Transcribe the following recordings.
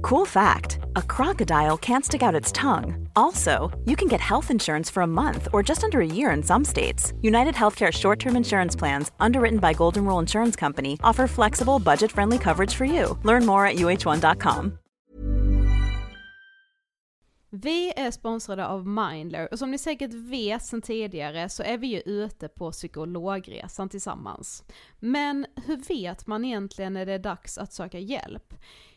Cool fact a crocodile can't stick out its tongue. Also, you can get health insurance for a month or just under a year in some states. United Healthcare short term insurance plans, underwritten by Golden Rule Insurance Company, offer flexible, budget friendly coverage for you. Learn more at uh1.com. Vi är sponsrade av Mindler och som ni säkert vet sedan tidigare så är vi ju ute på psykologresan tillsammans. Men hur vet man egentligen när det är dags att söka hjälp?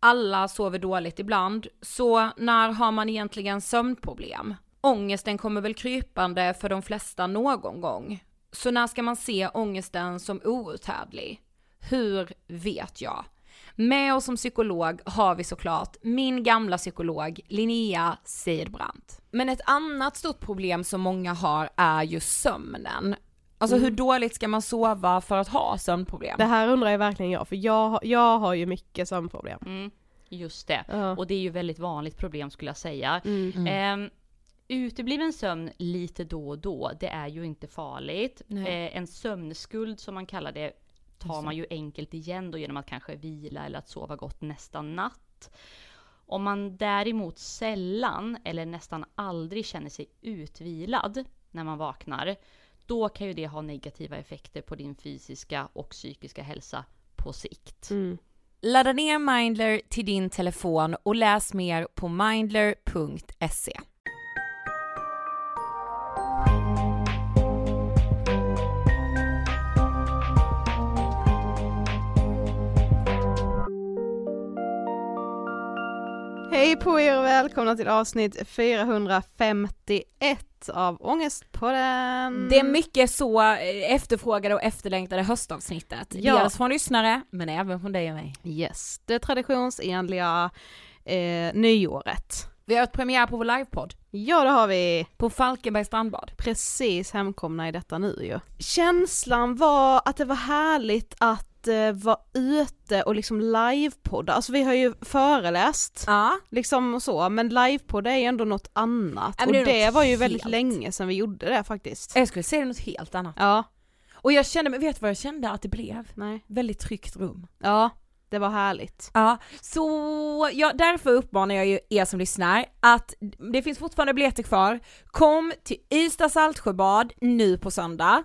Alla sover dåligt ibland, så när har man egentligen sömnproblem? Ångesten kommer väl krypande för de flesta någon gång. Så när ska man se ångesten som outhärdlig? Hur vet jag? Med oss som psykolog har vi såklart min gamla psykolog Linnea Seidbrant. Men ett annat stort problem som många har är ju sömnen. Alltså Mm. hur dåligt ska man sova för att ha sömnproblem? Det här undrar jag verkligen jag, för jag, har- jag har ju mycket sömnproblem. Mm, just det. Ja. Och det är ju väldigt vanligt problem skulle jag säga. Mm. Ehm, utebliven sömn lite då och då, det är ju inte farligt. Eh, en sömnskuld som man kallar det tar man ju enkelt igen då genom att kanske vila eller att sova gott nästa natt. Om man däremot sällan eller nästan aldrig känner sig utvilad när man vaknar, då kan ju det ha negativa effekter på din fysiska och psykiska hälsa på sikt. Mm. Ladda ner Mindler till din telefon och läs mer på mindler.se. Hej på er och välkomna till avsnitt 451 av Ångestpodden. Det är mycket så eh, efterfrågade och efterlängtade höstavsnittet. Ja. Dels från lyssnare, men även från dig och mig. Yes, det traditionsenliga eh, nyåret. Vi har haft premiär på vår livepodd Ja det har vi. på Falkenbergs strandbad. Precis hemkomna i detta nu ju. Känslan var att det var härligt att eh, vara ute och liksom livepodda, alltså vi har ju föreläst Ja, liksom och så, men livepodd är ju ändå något annat Ja, och det var ju väldigt helt. länge sedan vi gjorde det faktiskt. jag skulle säga något helt annat. Ja, Och jag kände, men vet du vad jag kände att det blev? nej. Väldigt tryggt rum. Ja, det var härligt. Ja, så ja, därför uppmanar jag ju er som lyssnar att det finns fortfarande biljetter kvar. Kom till Ystad Saltsjöbad nu på söndag.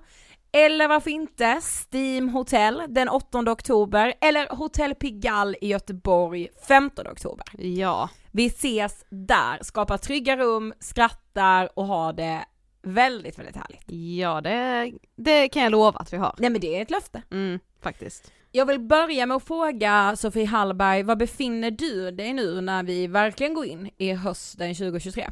Eller varför inte Steam Hotel den 8 oktober eller Hotell Pigalle i Göteborg 15 oktober. Ja, Vi ses där, skapar trygga rum, skrattar och har det väldigt, väldigt härligt. ja det, det kan jag lova att vi har. Nej men det är ett löfte. Mm, faktiskt. Jag vill börja med att fråga Sofie Hallberg, var befinner du dig nu när vi verkligen går in i hösten 2023?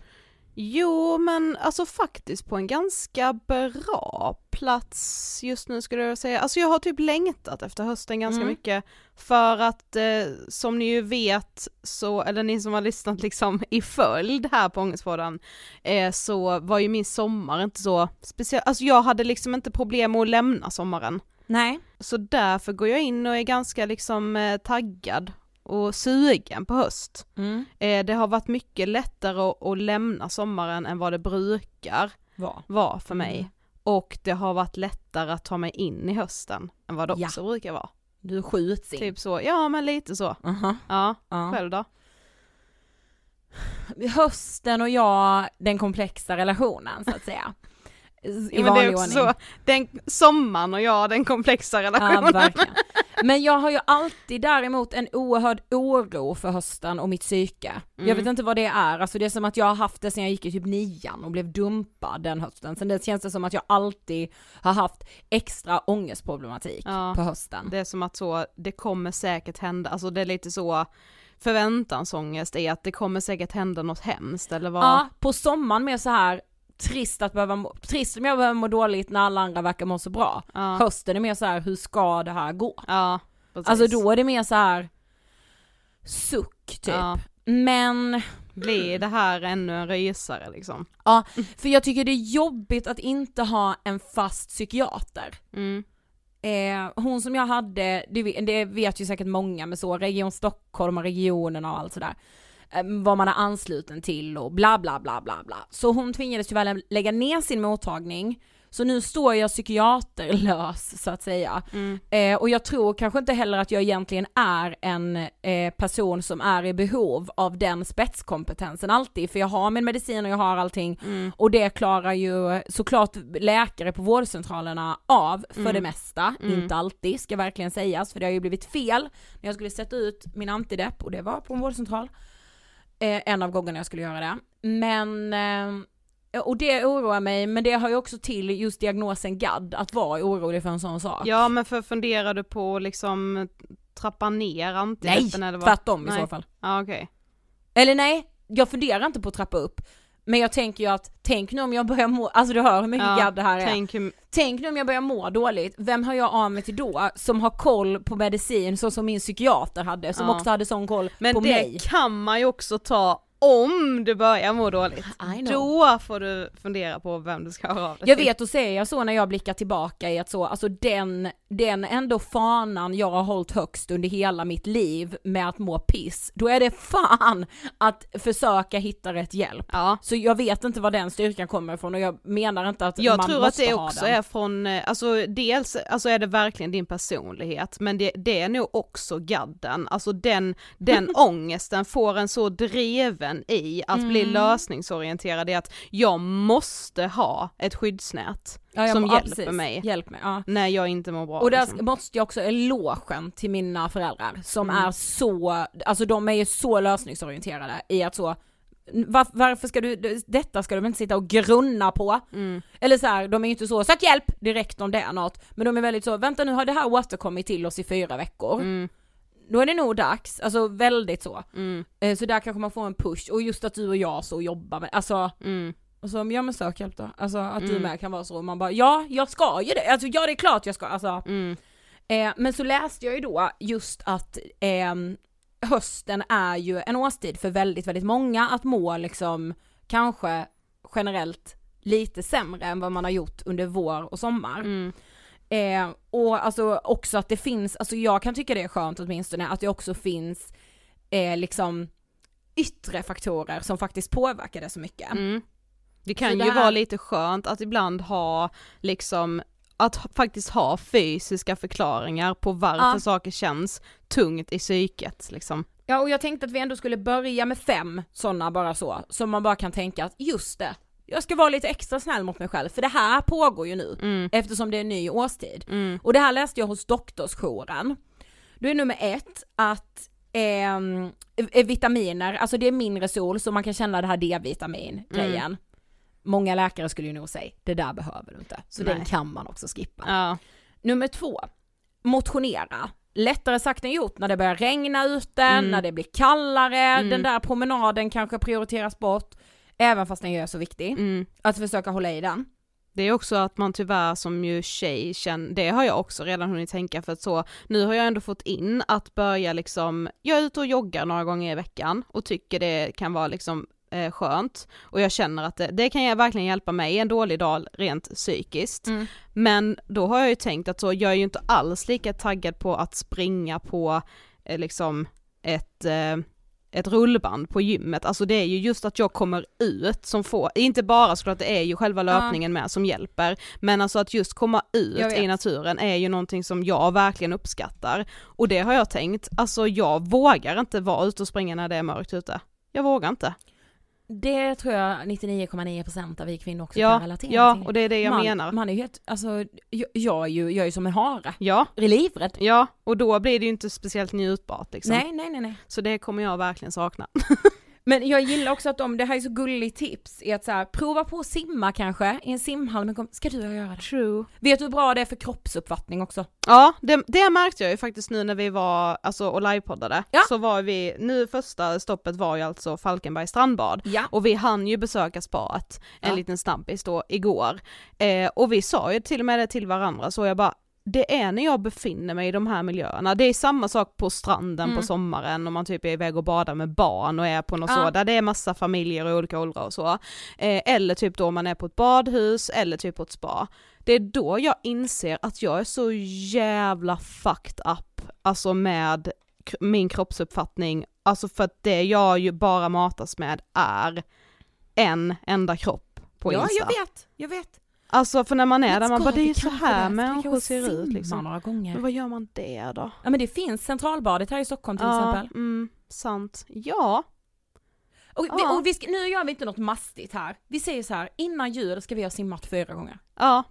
Jo, men alltså faktiskt på en ganska bra plats just nu skulle jag säga. Alltså jag har typ längtat efter hösten ganska Mm. mycket för att eh, som ni ju vet så, eller ni som har lyssnat liksom i följd här på Ångestpodden, eh, så var ju min sommar inte så speciell, alltså jag hade liksom inte problem med att lämna sommaren. Nej. Så därför går jag in och är ganska liksom eh, taggad och sugen på höst. Mm. Eh, det har varit mycket lättare att, att lämna sommaren än vad det brukar Var. vara för mig. Mm. Och det har varit lättare att ta mig in i hösten än vad det Ja. också brukar vara. Du skjuts in. Typ så, ja men lite så. Aha. Ja, Ja. själv då? Hösten och jag, den komplexa relationen så att säga. I Ja, vanlig ordning. så, den, sommaren och jag, den komplexa Ja, relationen. verkligen. Men jag har ju alltid däremot en oerhörd oro för hösten och mitt psyke. Jag Mm. vet inte vad det är, alltså det är som att jag har haft det sen jag gick i typ nian och blev dumpad den hösten. Sen det känns det som att jag alltid har haft extra ångestproblematik Ja. på hösten. Det är som att så, det kommer säkert hända, alltså det är lite så förväntansångest är att det kommer säkert hända något hemskt eller vad? Ja, på sommaren mer så här trist att behöva må, trist om jag behöver må dåligt när alla andra verkar må så bra. Ja. Hösten är mer så här, hur ska det här gå? Ja, precis. Alltså då är det mer så här suck typ. Ja. Men Blir det här ännu en rysare liksom? Ja, för jag tycker det är jobbigt att inte ha en fast psykiater. Mm. Eh, hon som jag hade, det vet ju säkert många med så, Region Stockholm och regionerna och allt sådär. Eh, vad man är ansluten till och bla bla bla bla bla. Så hon tvingades tyvärr lä- lägga ner sin mottagning. Så nu står jag psykiaterlös så att säga. Mm. Eh, och jag tror kanske inte heller att jag egentligen är en eh, person som är i behov av den spetskompetensen alltid, för jag har min medicin och jag har allting Mm. och det klarar ju såklart läkare på vårdcentralerna av för Mm. det mesta, Mm. inte alltid ska verkligen sägas för det har ju blivit fel när jag skulle sätta ut min antidepp och det var på en vårdcentral. Eh, en av gångerna jag skulle göra det. Men eh, och det oroar mig, men det har ju också till just diagnosen GAD, att vara orolig för en sån sak. Ja men för funderar du på liksom trappa ner Nej, antideppen eller vad? tvärtom i Nej. så fall. Ja okej. Eller nej, jag funderar inte på att trappa upp. Men jag tänker ju att, tänk nu om jag börjar må, alltså du hör hur mycket Ja, gadd det här är. Tänk nu om jag börjar må dåligt, vem hör jag av mig till då? Som har koll på medicin så som min psykiater hade, som Ja. också hade sån koll men på det mig. kan man ju också ta om du börjar må dåligt. Då får du fundera på vem du ska höra av dig Jag vet och säger jag så när jag blickar tillbaka i att så, alltså den, den ändå fanan jag har hållit högst under hela mitt liv med att må piss, då är det fan att försöka hitta rätt hjälp. Ja. Så jag vet inte var den styrkan kommer ifrån och jag menar inte att Jag man tror att måste det ha också den. är från, eh, alltså dels alltså är det verkligen din personlighet, men det, det är nog också gadden, alltså den, den ångesten får en så driven i att bli Mm. lösningsorienterad i att jag måste ha ett skyddsnät Ja, som må- ja, hjälper precis. mig Hjälp mig, ja. när jag inte mår bra. Och där liksom. måste jag också elogen till mina föräldrar som Mm. är så, alltså de är ju så lösningsorienterade i att så var, varför ska du, detta ska du väl inte sitta och grunna på? Mm. Eller så här, de är ju inte så, sök hjälp direkt om det är något, men de är väldigt så, vänta nu har det här återkommit till oss i fyra veckor, Mm. Då är det nog dags, alltså väldigt så. Mm. Eh, Så där kanske man får en push, och just att du och jag så jobbar med, alltså Mm. och så, ja men sök hjälp då. Alltså att du Mm. med kan vara så, och man bara ja, jag ska ju det, alltså ja det är klart jag ska, alltså. Mm. Eh, men så läste jag ju då just att ehm, hösten är ju en årstid för väldigt, väldigt många att må liksom kanske generellt lite sämre än vad man har gjort under vår och sommar. Eh, och alltså också att det finns, alltså jag kan tycka det är skönt åtminstone att det också finns eh, liksom yttre faktorer som faktiskt påverkar det så mycket. Mm. Det kan Så det ju här- vara lite skönt att ibland ha liksom att faktiskt ha fysiska förklaringar på varför Ja. saker känns tungt i psyket liksom. Ja och jag tänkte att vi ändå skulle börja med fem sådana bara så, som man bara kan tänka att just det, jag ska vara lite extra snäll mot mig själv för det här pågår ju nu Mm. eftersom det är en ny årstid. Mm. Och det här läste jag hos doktorsjouren. Då är nummer ett att ehm, eh, vitaminer, alltså det är mindre sol så man kan känna det här D-vitamin grejen. Mm. Många läkare skulle ju nog säga, det där behöver du inte. Så Nej. den kan man också skippa. Ja. Nummer två, motionera. Lättare sagt än gjort när det börjar regna ute, Mm. när det blir kallare, Mm. den där promenaden kanske prioriteras bort, även fast den är så viktig. Mm. Att försöka hålla i den. Det är också att man tyvärr som ju tjej känner, det har jag också redan hunnit tänka för att så, nu har jag ändå fått in att börja liksom, jag är ute och joggar några gånger i veckan och tycker det kan vara liksom eh, skönt och jag känner att det, det kan jag verkligen hjälpa mig en dålig dag rent psykiskt. Mm. Men då har jag ju tänkt att så, jag är ju inte alls lika taggad på att springa på eh, liksom ett eh, ett rullband på gymmet, alltså det är ju just att jag kommer ut som får, inte bara såklart det är ju själva löpningen med som hjälper, men alltså att just komma ut i naturen är ju någonting som jag verkligen uppskattar. Och det har jag tänkt, alltså jag vågar inte vara ute och springa när det är mörkt ute. Jag vågar inte. Det tror jag 99,9% av vi kvinnor också Ja, kan relatera ja till. och det är det jag man, menar. Man är ju helt, alltså jag, jag är ju, jag är ju som en hare. Ja, livrädd. ja, och då blir det ju inte speciellt njutbart liksom. Nej, nej, nej, nej. Så det kommer jag verkligen sakna. Men jag gillar också att de, det här är så gulligt tips, är att så här, prova på att simma kanske i en simhall, men kom, ska du göra det? True. Vet du hur bra det är för kroppsuppfattning också? Ja, det, det märkte jag ju faktiskt nu när vi var, alltså och livepoddade. Ja. Så var vi, nu första stoppet var ju alltså Falkenberg strandbad. Ja. Och vi hann ju besöka spat, en Ja. liten snabbis då, igår. Eh, och vi sa ju till och med det till varandra, så jag bara det är när jag befinner mig i de här miljöerna, det är samma sak på stranden Mm. på sommaren om man typ är iväg och badar med barn och är på något Ja. så, där det är massa familjer i olika åldrar och så. Eh, eller typ då man är på ett badhus eller typ på ett spa. Det är då jag inser att jag är så jävla fucked up, alltså med min kroppsuppfattning, alltså för att det jag ju bara matas med är en enda kropp på ja, Insta. jag vet, jag vet. Alltså för när man är där, man bara det är vi så här vi människor ser ut liksom. några gånger. Men vad gör man det då? Ja men det finns centralbadet här i Stockholm till ja, exempel. mm, sant. Ja, Och, vi, Ja. och vi ska, nu gör vi inte något mastigt här. Vi säger så här, innan jul ska vi ha simmat fyra gånger. ja,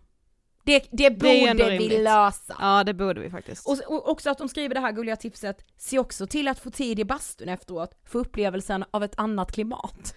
Det, det Det borde vi rimligt. lösa. ja det borde vi faktiskt. Och, och också att de skriver det här gulliga tipset, se också till att få tid i bastun efteråt, för upplevelsen av ett annat klimat.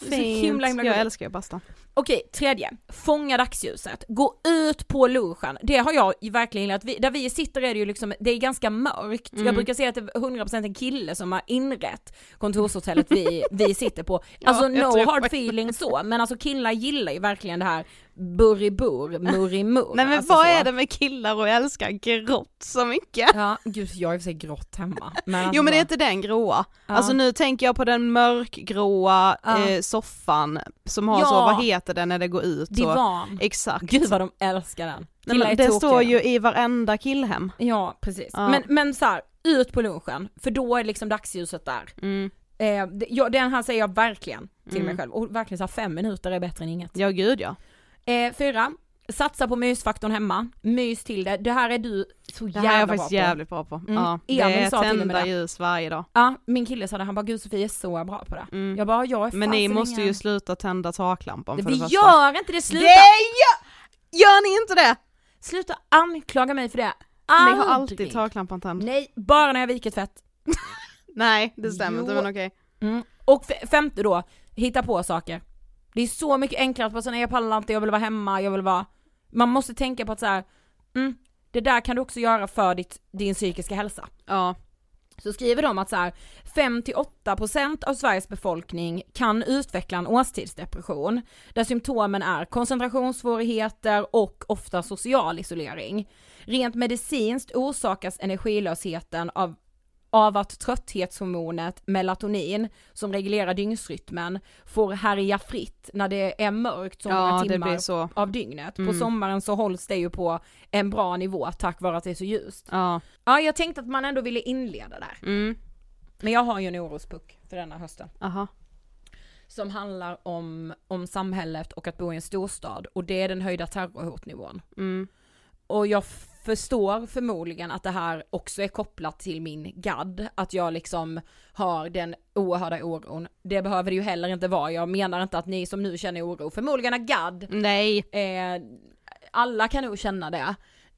Fint, himla, himla jag älskar ju basta. Okej, tredje. Fånga dagsljuset. Gå ut på lunchen. Det har jag verkligen gillat. Där vi sitter är det ju liksom, det är ganska mörkt. Mm. Jag brukar säga att det är 100% en kille som har inrett kontorshotellet vi, vi sitter på. Alltså jag no hard feeling så, men alltså killar gillar ju verkligen det här burribur, murrimur. Nej men alltså vad så. är det med killar och älskar grått så mycket? Ja, gud jag har i och för sig grått hemma. Men alltså Jo men det är inte den gråa. Ja. Alltså nu tänker jag på den mörkgråa Ja. eh, soffan som har Ja. så, vad heter det när det går ut? Divan. Exakt. Gud vad de älskar den. Nej, men det står ju i varenda killhem. Ja precis. Ja. Men, men så här, ut på lunchen, för då är liksom dagsljuset där. Mm. Eh, det- ja, den här säger jag verkligen till Mm. mig själv, och verkligen så här, fem minuter är bättre än inget. Ja gud ja. Eh, fyra, satsa på mysfaktorn hemma, mys till det, det här är du så Det jävla här är jag bra faktiskt på. jävligt bra på. Mm. Ja. Det Emil är sa tända det. ljus varje dag. Ja, min kille sa det, han bara gud Sofie är så bra på det. Mm. Jag bara, jag är Men ni måste ingen- ju sluta tända taklampan för Vi det första. gör inte det, sluta! Det gör, gör ni inte det? Sluta anklaga mig för det. Ni har Aldrig. alltid taklampan tänd. Nej, bara när jag viker tvätt. Nej det stämmer Jo. inte men okej. Mm. Och femte då, hitta på saker. Det är så mycket enklare att bara säga nej jag pallar inte, jag vill vara hemma, jag vill vara... Man måste tänka på att så här, mm, det där kan du också göra för ditt, din psykiska hälsa. Ja. Så skriver de att så här, 5-8% av Sveriges befolkning kan utveckla en årstidsdepression, där symptomen är koncentrationssvårigheter och ofta social isolering. Rent medicinskt orsakas energilösheten av av att trötthetshormonet melatonin, som reglerar dygnsrytmen, får härja fritt när det är mörkt så många Ja det timmar så. av dygnet. På Mm. sommaren så hålls det ju på en bra nivå tack vare att det är så ljust. Ja. Ja, jag tänkte att man ändå ville inleda där. Mm. Men jag har ju en orospuck för denna hösten. Aha. Som handlar om, om samhället och att bo i en storstad och det är den höjda terrorhotnivån. Mm. Och jag förstår förmodligen att det här också är kopplat till min gadd, att jag liksom har den oerhörda oron. Det behöver det ju heller inte vara, jag menar inte att ni som nu känner oro förmodligen har gadd, Nej. eh, alla kan nog känna det.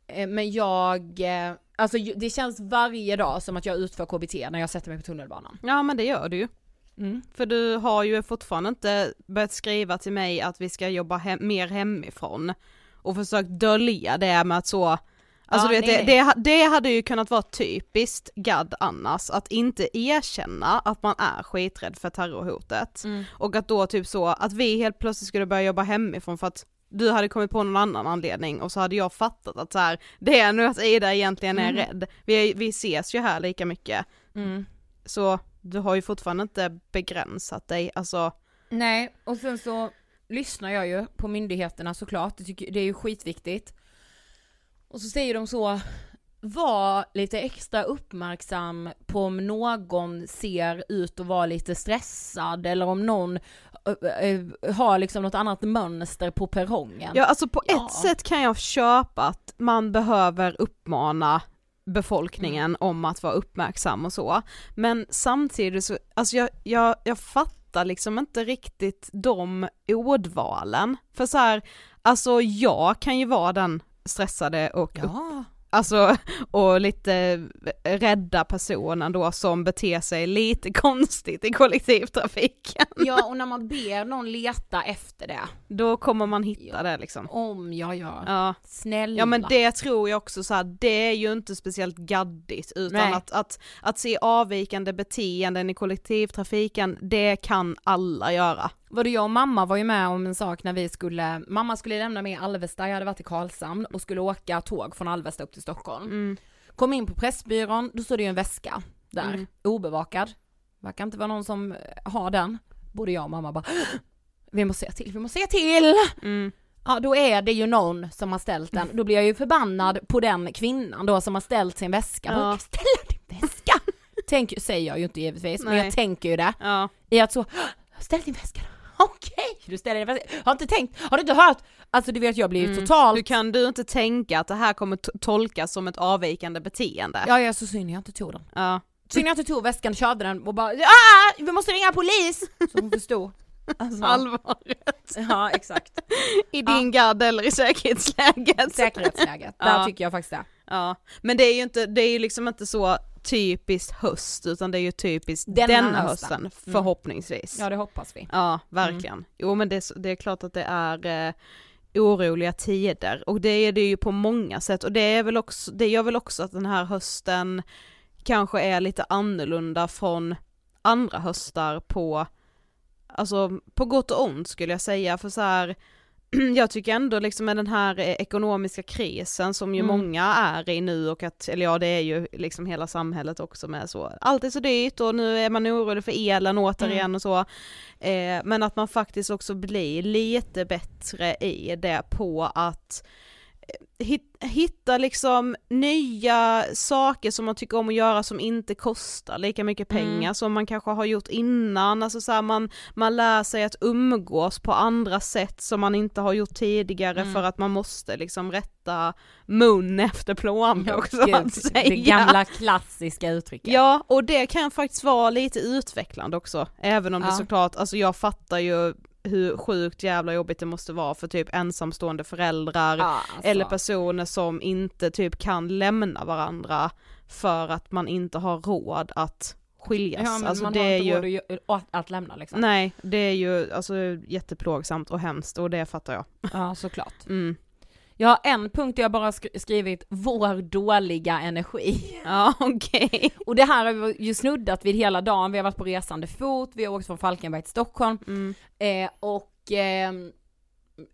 Eh, men jag, eh, alltså det känns varje dag som att jag utför KBT när jag sätter mig på tunnelbanan. Ja men det gör du ju. Mm. För du har ju fortfarande inte börjat skriva till mig att vi ska jobba hem, mer hemifrån. Och försökt dölja det med att så, alltså Ja, du vet, det, det, det hade ju kunnat vara typiskt gadd annars, att inte erkänna att man är skiträdd för terrorhotet. Mm. Och att då typ så, att vi helt plötsligt skulle börja jobba hemifrån för att du hade kommit på någon annan anledning och så hade jag fattat att så här, det är nu att Ida egentligen är Mm. rädd. Vi, vi ses ju här lika mycket. Mm. Så du har ju fortfarande inte begränsat dig, alltså Nej, och sen så lyssnar jag ju på myndigheterna såklart, det, tycker, det är ju skitviktigt. Och så säger de så, vara lite extra uppmärksam på om någon ser ut att vara lite stressad eller om någon ö, ö, har liksom något annat mönster på perrongen. Ja alltså på Ja. ett sätt kan jag köpa att man behöver uppmana befolkningen Mm. om att vara uppmärksam och så. Men samtidigt så, alltså jag, jag, jag fattar liksom inte riktigt de ordvalen. För så här, alltså jag kan ju vara den stressade och upp, Ja. alltså, och lite rädda personen då som beter sig lite konstigt i kollektivtrafiken. ja, och när man ber någon leta efter det. Då kommer man hitta Ja. det liksom. Om jag gör. Ja. Snälla. Ja men det tror jag också så här, det är ju inte speciellt gaddigt utan Nej. att, att, att se avvikande beteenden i kollektivtrafiken, det kan alla göra. Både jag och mamma var ju med om en sak när vi skulle, mamma skulle lämna mig i Alvesta, jag hade varit i Karlshamn och skulle åka tåg från Alvesta upp till Stockholm. Mm. Kom in på Pressbyrån, då stod det ju en väska där, Mm. obevakad. Verkar inte vara någon som eh, har den. Både jag och mamma bara, vi måste se till, vi måste se till! Mm. Ja då är det ju någon som har ställt den, då blir jag ju förbannad på den kvinnan då som har ställt sin väska. Ja. Bara, Ställa din väska! Tänk, säger jag ju inte givetvis, men Nej. jag tänker ju det. Ja. I att så, ställ din väska då. Okej, du ställer väska. Har inte tänkt, har du inte hört? Alltså du vet jag blir Mm. totalt, Hur kan du inte tänka att det här kommer tolkas som ett avvikande beteende? ja jag är så synd jag inte tog den. Ja. Synd jag inte tog väskan, körde den och bara ah, vi måste ringa polis! Så hon förstod. Alltså, Allvaret. ja exakt. I din gadd eller i säkerhetsläget. Säkerhetsläget, där Ja. tycker jag faktiskt det. Ja, men det är ju inte, det är ju liksom inte så typiskt höst utan det är ju typiskt Denna denna, hösten. hösten, Mm. förhoppningsvis. Ja det hoppas vi. Ja, verkligen. Jo men det, det är klart att det är eh, oroliga tider och det är det ju på många sätt och det är väl också, det gör väl också att den här hösten kanske är lite annorlunda från andra höstar på, alltså på gott och ont skulle jag säga för så här jag tycker ändå liksom med den här eh, ekonomiska krisen som ju Mm. många är i nu och att, eller ja det är ju liksom hela samhället också med så, allt är så dyrt och nu är man orolig för elen återigen Mm. och så. Eh, men att man faktiskt också blir lite bättre i det på att hitta liksom nya saker som man tycker om att göra som inte kostar lika mycket pengar Mm. som man kanske har gjort innan, alltså så här, man, man lär sig att umgås på andra sätt som man inte har gjort tidigare Mm. för att man måste liksom rätta mun efter plånbok Gud, att säga. det gamla klassiska uttrycket. Ja, och det kan faktiskt vara lite utvecklande också, även om det Ja. såklart, alltså jag fattar ju hur sjukt jävla jobbigt det måste vara för typ ensamstående föräldrar Ja, alltså. eller personer som inte typ kan lämna varandra för att man inte har råd att skiljas. Ja, men alltså man det har inte ju, råd att, att lämna liksom. nej det är ju alltså jätteplågsamt och hemskt och det fattar jag. Ja såklart. Mm. Jag har en punkt där jag bara sk- skrivit vår dåliga energi. Ja okej. Och det här har vi ju snuddat vid hela dagen, vi har varit på resande fot, vi har åkt från Falkenberg till Stockholm Mm. eh, och ehm,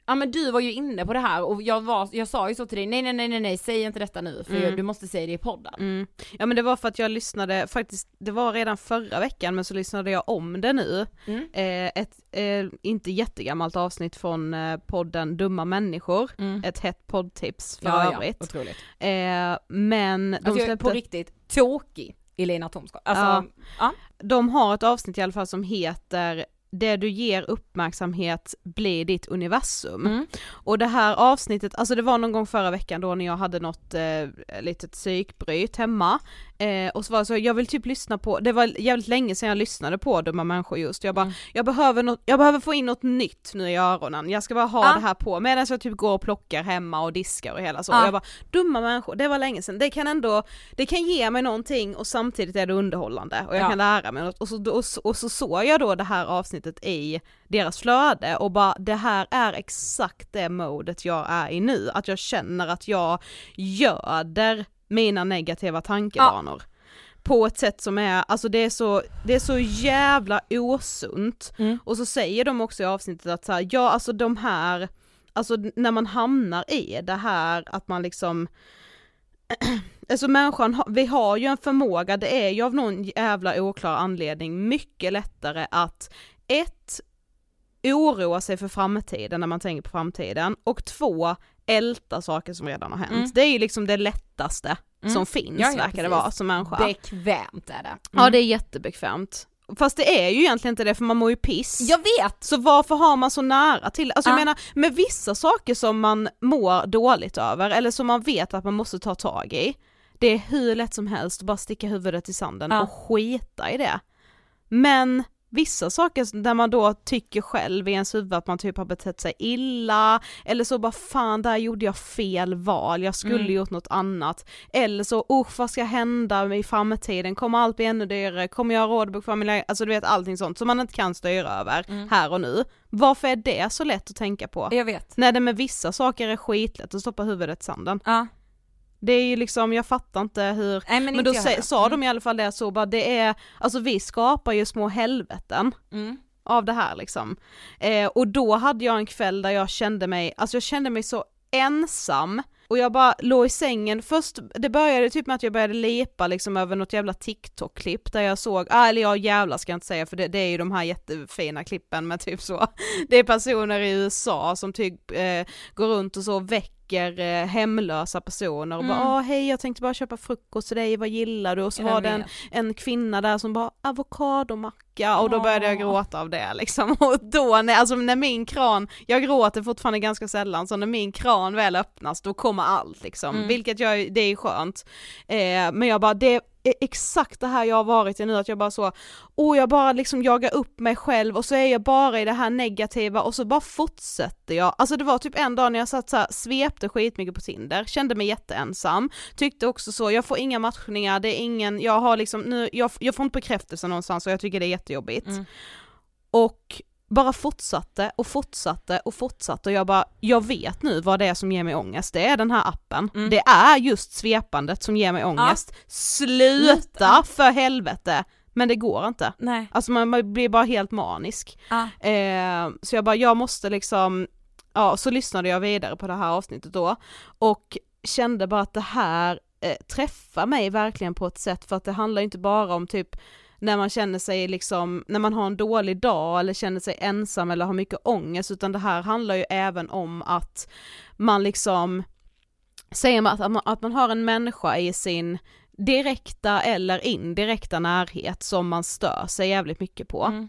Ja men du var ju inne på det här och jag, var, jag sa ju så till dig, nej nej nej nej, nej säg inte detta nu för Mm. du måste säga det i podden. Mm. Ja men det var för att jag lyssnade, faktiskt, det var redan förra veckan men så lyssnade jag om det nu. Mm. Eh, ett, eh, inte jättegammalt avsnitt från eh, podden Dumma människor, Mm. ett hett poddtips för Ja, ja, övrigt. otroligt. Eh, men de Alltså jag är släppte, på riktigt tokig i Lena Thomsgård. Alltså, Ja. ja. de har ett avsnitt i alla fall som heter det du ger uppmärksamhet blir ditt universum. Mm. Och det här avsnittet, alltså det var någon gång förra veckan då när jag hade något eh, litet psykbryt hemma eh, och så var det så, jag vill typ lyssna på, det var jävligt länge sedan jag lyssnade på Dumma människor just, jag bara, Mm. jag behöver något, jag behöver få in något nytt nu i öronen, jag ska bara ha Ja. det här på medan jag typ går och plockar hemma och diskar och hela så. Ja. Jag bara, dumma människor, det var länge sedan, det kan ändå, det kan ge mig någonting och samtidigt är det underhållande och jag Ja. kan lära mig något och så, och, så, och så såg jag då det här avsnittet i deras flöde och bara det här är exakt det modet jag är i nu, att jag känner att jag göder mina negativa tankebanor. På ett sätt som är, alltså det är så, det är så jävla osunt. Mm. Och så säger de också i avsnittet att så här, ja alltså de här, alltså när man hamnar i det här att man liksom Alltså människan, vi har ju en förmåga, det är ju av någon jävla oklar anledning mycket lättare att ett, oroa sig för framtiden när man tänker på framtiden och två, älta saker som redan har hänt. Mm. Det är ju liksom det lättaste som finns Mm. Ja, ja, verkar det vara som människa. Bekvämt är det. Ja det är jättebekvämt. Fast det är ju egentligen inte det för man mår ju piss. Jag vet! Så varför har man så nära till? Alltså jag Ja. menar med vissa saker som man mår dåligt över eller som man vet att man måste ta tag i. Det är hur lätt som helst att bara sticka huvudet i sanden Ja. och skita i det. Men vissa saker där man då tycker själv i ens huvud att man typ har betett sig illa eller så bara fan där gjorde jag fel val, jag skulle Mm. gjort något annat. Eller så usch vad ska hända i framtiden, kommer allt bli ännu dyrare, kommer jag ha råd att lägenhet? Alltså du vet allting sånt som man inte kan styra över Mm. här och nu. Varför är det så lätt att tänka på? Jag vet. När det med vissa saker är skitlätt att stoppa huvudet i sanden. Ja. Det är ju liksom, jag fattar inte hur Nej men, men då sa, sa de i alla fall det så bara, det är, alltså vi skapar ju små helveten Mm. av det här liksom. Eh, och då hade jag en kväll där jag kände mig, alltså jag kände mig så ensam och jag bara låg i sängen, först, det började typ med att jag började lipa liksom över något jävla TikTok-klipp där jag såg, ah, eller jag jävlar ska jag inte säga för det, det är ju de här jättefina klippen med typ så, det är personer i USA som typ eh, går runt och så väcker eh, hemlösa personer och bara Mm. ah, hej jag tänkte bara köpa frukost till dig, vad gillar du? Och så Jag var det en, en kvinna där som bara avokadomacka och då började jag Åh. gråta av det liksom och då när, alltså när min kran, jag gråter fortfarande ganska sällan så när min kran väl öppnas då kommer allt liksom, Mm. vilket jag, det är skönt. Eh, men jag bara, det är exakt det här jag har varit i nu, att jag bara så, och jag bara liksom jagar upp mig själv och så är jag bara i det här negativa och så bara fortsätter jag, alltså det var typ en dag när jag satt så här, svepte skitmycket på Tinder, kände mig jätteensam, tyckte också så, jag får inga matchningar, det är ingen, jag har liksom nu, jag, jag får inte bekräftelse någonstans och jag tycker det är jättejobbigt. Mm. Och bara fortsatte och fortsatte och fortsatte och jag bara, jag vet nu vad det är som ger mig ångest, det är den här appen. Mm. Det är just svepandet som ger mig ångest. Sluta Sluta. för helvete! Men det går inte. Nej. Alltså man, blir bara helt manisk. Ja. Eh, så jag bara, jag måste liksom, ja så lyssnade jag vidare på det här avsnittet då och kände bara att det här eh, träffar mig verkligen på ett sätt för att det handlar inte bara om typ när man känner sig liksom, när man har en dålig dag eller känner sig ensam eller har mycket ångest utan det här handlar ju även om att man liksom, säger man att, att, man, att man har en människa i sin direkta eller indirekta närhet som man stör sig jävligt mycket på. Mm.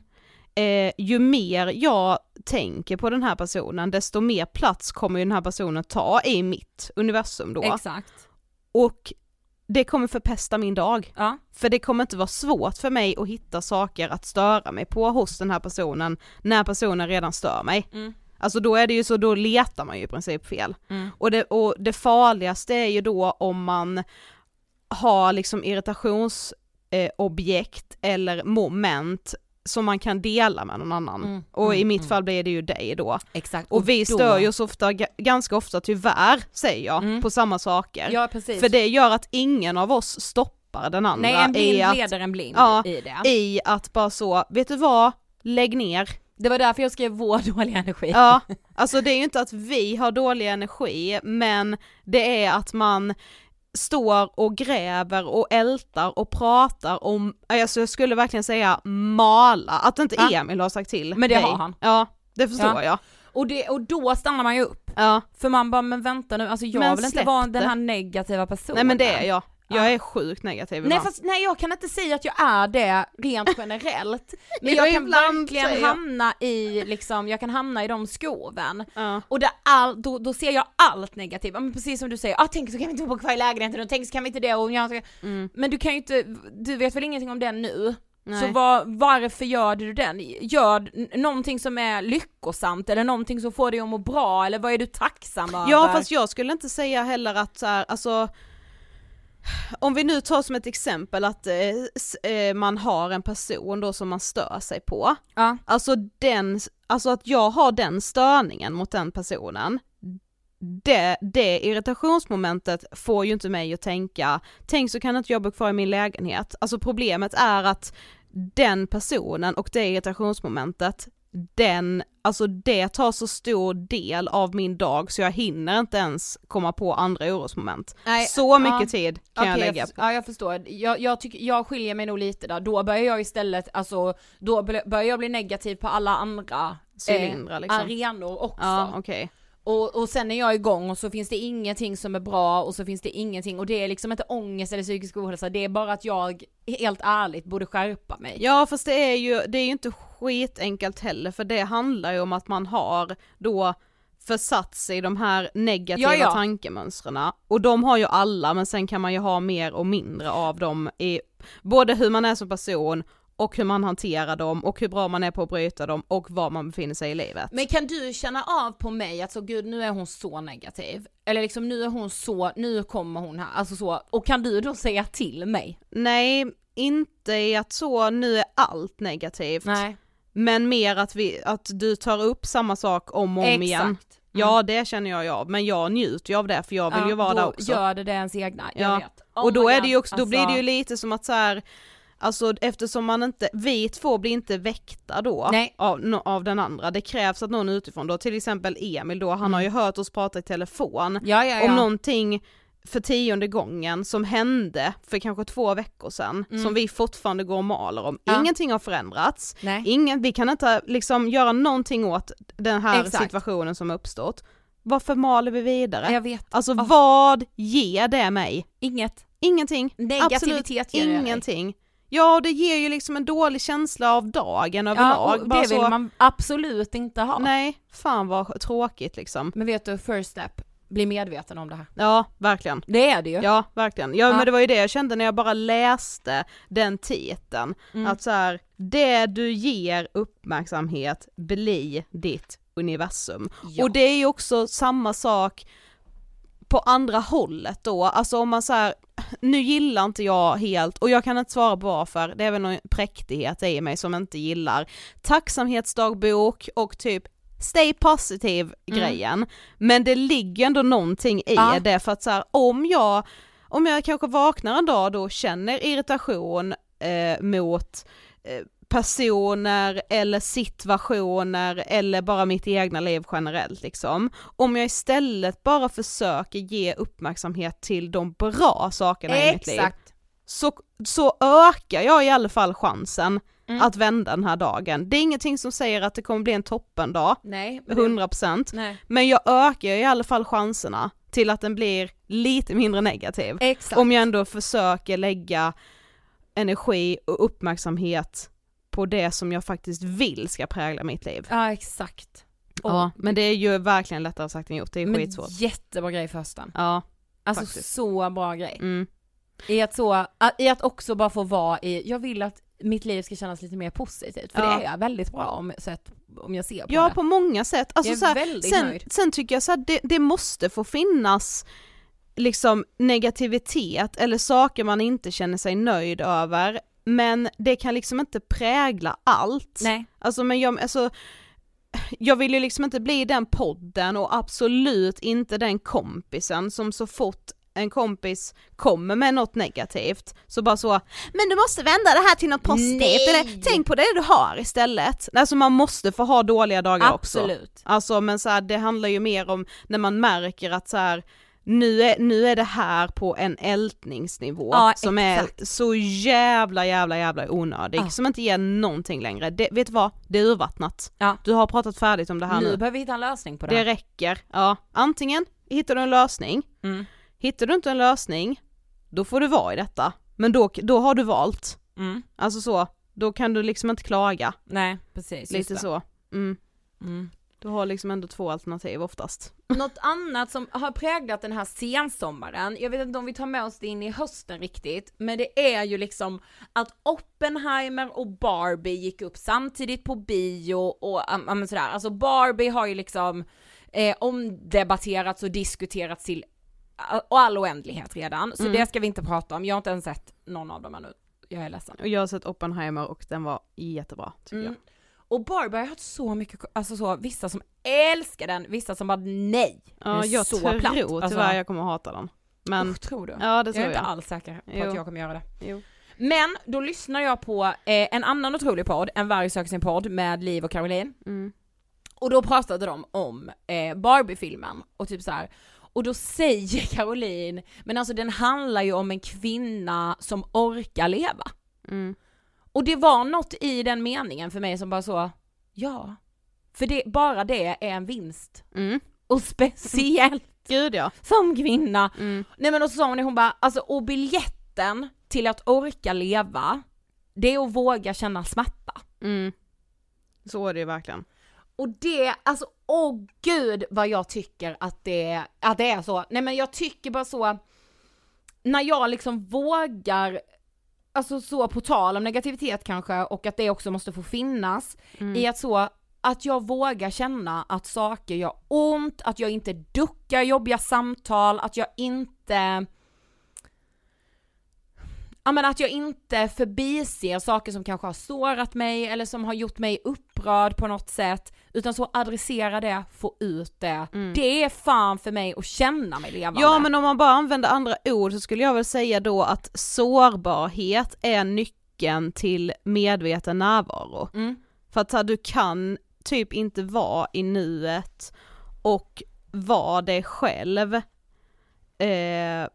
Eh, ju mer jag tänker på den här personen desto mer plats kommer ju den här personen ta i mitt universum då. Exakt. Och det kommer förpesta min dag. Ja. För det kommer inte vara svårt för mig att hitta saker att störa mig på hos den här personen när personen redan stör mig. Mm. Alltså då är det ju så, då letar man ju i princip fel. Mm. Och, det, och det farligaste är ju då om man har liksom irritationsobjekt eh, eller moment som man kan dela med någon annan. Mm, Och i mm, mitt mm. fall blir det ju dig då. Exakt. Och vi då- stör ju oss ofta, ga- ganska ofta tyvärr, säger jag, Mm. på samma saker. Ja precis. För det gör att ingen av oss stoppar den andra Nej en blind i, att, leder en blind Ja, i det. i att bara så, vet du vad, lägg ner. Det var därför jag skrev vår dåliga energi. Ja, alltså det är ju inte att vi har dålig energi, men det är att man står och gräver och ältar och pratar om, alltså jag skulle verkligen säga mala, att inte Ja. Emil har sagt till Men det dig. har han. Ja, det förstår Ja. jag. Och, det, och då stannar man ju upp. Ja. För man bara, men vänta nu, alltså jag Men vill inte vara det. den här negativa personen. Nej men det är jag, jag Ja. är sjukt negativ Nej fast nej jag kan inte säga att jag är det rent generellt. Men Ja, jag kan verkligen jag. hamna i liksom, jag kan hamna i de skoven. Ja. Och där all, då, då ser jag allt negativt, men precis som du säger, ah, tänk så kan vi inte bo kvar i lägenheten och tänk så kan vi inte det och jag. Mm. Men du kan ju inte, du vet väl ingenting om den nu? Nej. Så var, varför gör du den? Gör någonting som är lyckosamt eller någonting som får dig att må bra eller vad är du tacksam över? Ja fast jag skulle inte säga heller att så här, alltså om vi nu tar som ett exempel att eh, eh, man har en person då som man stör sig på, Ja. alltså den, alltså att jag har den störningen mot den personen, det, det irritationsmomentet får ju inte mig att tänka, tänk så kan inte jag bo kvar i min lägenhet. Alltså problemet är att den personen och det irritationsmomentet, den, alltså det tar så stor del av min dag så jag hinner inte ens komma på andra orosmoment. Nej, så mycket ja. tid kan jag Okej, lägga på. Ja jag förstår, jag, jag, tycker, jag skiljer mig nog lite där, då börjar jag istället, alltså då börjar jag bli negativ på alla andra Cylindrar, liksom. arenor också. Ja okej. Och, och sen är jag igång och så finns det ingenting som är bra och så finns det ingenting och det är liksom inte ångest eller psykisk ohälsa, det är bara att jag helt ärligt borde skärpa mig. Ja fast det är ju, det är ju inte skitenkelt heller för det handlar ju om att man har då försatt sig i de här negativa Ja, ja. tankemönstren och de har ju alla men sen kan man ju ha mer och mindre av dem i både hur man är som person och hur man hanterar dem och hur bra man är på att bryta dem och var man befinner sig i livet. Men kan du känna av på mig att så gud nu är hon så negativ, eller liksom nu är hon så, nu kommer hon här, alltså så, och kan du då säga till mig? Nej, inte i att så nu är allt negativt. Nej. Men mer att, vi, att du tar upp samma sak om och om Exakt. igen. Mm. Ja det känner jag ju av, men jag njuter ju av det för jag vill ju vara där också. gör det det ens egna, jag Ja. vet. Oh och då är det ju också, då alltså. blir det ju lite som att så här, alltså eftersom man inte, vi två blir inte väckta då Nej. av, no, av den andra, det krävs att någon utifrån då, till exempel Emil då, han har ju hört oss prata i telefon Ja, ja, ja. om någonting för tionde gången som hände för kanske två veckor sedan, som vi fortfarande går och maler om. Mm. Ja. Ingenting har förändrats, Nej. Ingen, vi kan inte liksom göra någonting åt den här Exakt. situationen som har uppstått. Varför maler vi vidare? Jag vet. Alltså Oh. vad ger det mig? Inget. Ingenting. Negativitet Absolut ger det Ja, det ger ju liksom en dålig känsla av dagen Ja, överlag. och Bara det vill så, man absolut inte ha. Nej, fan vad tråkigt liksom. Men vet du, first step, bli medveten om det här. Ja, verkligen. Det är det ju. Ja, verkligen. Ja, Ja. men det var ju det jag kände när jag bara läste den titeln. Mm. Att så här, det du ger uppmärksamhet blir ditt universum. Ja. Och det är ju också samma sak på andra hållet då, alltså om man så här, nu gillar inte jag helt, och jag kan inte svara på varför, det är väl någon präktighet i mig som inte gillar tacksamhetsdagbok och typ stay positive grejen, men det ligger ändå någonting i Ja. det för att så här, om jag, om jag kanske vaknar en dag då och känner irritation eh, mot eh, personer eller situationer eller bara mitt egna liv generellt liksom. Om jag istället bara försöker ge uppmärksamhet till de bra sakerna i mitt liv Exakt. så, så ökar jag i alla fall chansen Mm. att vända den här dagen. Det är ingenting som säger att det kommer bli en toppendag, Nej. men det- 100%, Nej. men jag ökar i alla fall chanserna till att den blir lite mindre negativ. Exakt. Om jag ändå försöker lägga energi och uppmärksamhet på det som jag faktiskt vill ska prägla mitt liv. Ja exakt. Ja, men det är ju verkligen lättare sagt än gjort, det är Men skitsvårt. jättebra grej för hösten. Ja, Alltså faktiskt. så bra grej. mm. I att så, i att också bara få vara i, jag vill att mitt liv ska kännas lite mer positivt, för Ja. det är jag väldigt bra om, sett, om jag ser på Ja det. på många sätt. Alltså, så här, sen, sen tycker jag så här, det, det måste få finnas liksom negativitet eller saker man inte känner sig nöjd över men det kan liksom inte prägla allt. Nej. Alltså men jag, alltså, jag vill ju liksom inte bli den podden och absolut inte den kompisen som så fort en kompis kommer med något negativt så bara så, men du måste vända det här till något positivt Nej. eller tänk på det du har istället. Alltså man måste få ha dåliga dagar också. Absolut. Alltså men så här, det handlar ju mer om när man märker att så här, nu är, nu är det här på en ältningsnivå Ja, som exakt. är så jävla jävla jävla onödig, Ja. som inte ger någonting längre. Det, vet du vad? Det är urvattnat. Ja. Du har pratat färdigt om det här Nu nu. behöver vi hitta en lösning på det. Det räcker. Ja, antingen hittar du en lösning, Mm. hittar du inte en lösning, då får du vara i detta. Men då, då har du valt. Mm. Alltså så, då kan du liksom inte klaga. Nej, precis. Lite så. Mm. Mm. Du har liksom ändå två alternativ oftast. Något annat som har präglat den här sensommaren, jag vet inte om vi tar med oss det in i hösten riktigt, men det är ju liksom att Oppenheimer och Barbie gick upp samtidigt på bio och men sådär, alltså Barbie har ju liksom eh, omdebatterats och diskuterats till och all oändlighet redan, så Mm. det ska vi inte prata om, jag har inte ens sett någon av dem ännu, jag är ledsen. Och jag har sett Oppenheimer och den var jättebra tycker Mm. jag. Och Barbie har jag hört så mycket, alltså så, vissa som älskar den, vissa som bara nej. Ja, jag så tror platt. tyvärr Alltså, jag kommer hata den. Men, Usch, tror du? ja det jag tror är jag. inte alls säker på Jo. att jag kommer göra det. Jo. Men då lyssnar jag på eh, en annan otrolig podd, En varg söker sin podd med Liv och Caroline. Mm. Och då pratade de om eh, Barbie-filmen och typ så här. Och då säger Caroline, men alltså den handlar ju om en kvinna som orkar leva. Mm. Och det var något i den meningen för mig som bara så, ja. För det, bara det är en vinst. Mm. och speciellt Gud ja. som kvinna. Mm. Nej men och så sa hon det, hon bara, alltså och biljetten till att orka leva, det är att våga känna smärta. Mm. Så är det ju verkligen. Och det, alltså åh gud vad jag tycker att det, att det är så. Nej men jag tycker bara så, när jag liksom vågar, alltså så på tal om negativitet kanske och att det också måste få finnas, i att så, att jag vågar känna att saker gör ont, att jag inte duckar jobbiga samtal, att jag inte Ja men att jag inte förbiser saker som kanske har sårat mig eller som har gjort mig upprörd på något sätt, utan så adressera det, få ut det. Det är fan för mig att känna mig levande. Ja men om man bara använder andra ord så skulle jag väl säga då att sårbarhet är nyckeln till medveten närvaro. Mm. För att här, du kan typ inte vara i nuet och vara dig själv eh,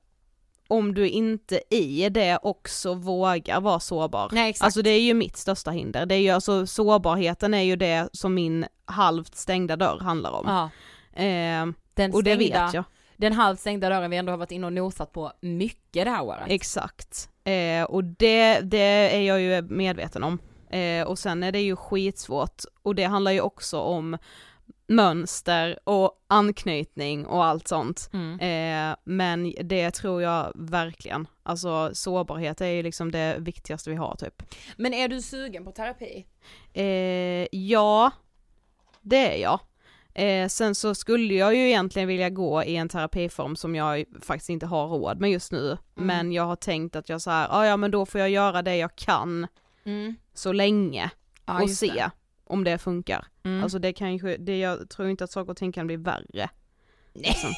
om du inte i det också vågar vara sårbar. Nej, exakt. Alltså det är ju mitt största hinder, det är ju alltså sårbarheten är ju det som min halvt stängda dörr handlar om. Ja, Eh, den och det stängda, vet jag. Den halvt stängda dörren vi ändå har varit inne och nosat på mycket det här året. Exakt. Eh, och det, det är jag ju medveten om. Eh, och sen är det ju skitsvårt och det handlar ju också om mönster och anknytning och allt sånt. Mm. Eh, men det tror jag verkligen. Alltså sårbarhet är ju liksom det viktigaste vi har typ. Men är du sugen på terapi? Eh, ja, det är jag. Eh, sen så skulle jag ju egentligen vilja gå i en terapiform som jag faktiskt inte har råd med just nu. Men jag har tänkt att jag så här, "Ah, ja men då får jag göra det jag kan så länge Ja, och se det. Om det funkar. Mm. Alltså det kan ju, det, jag tror inte att saker och ting kan bli värre. Liksom.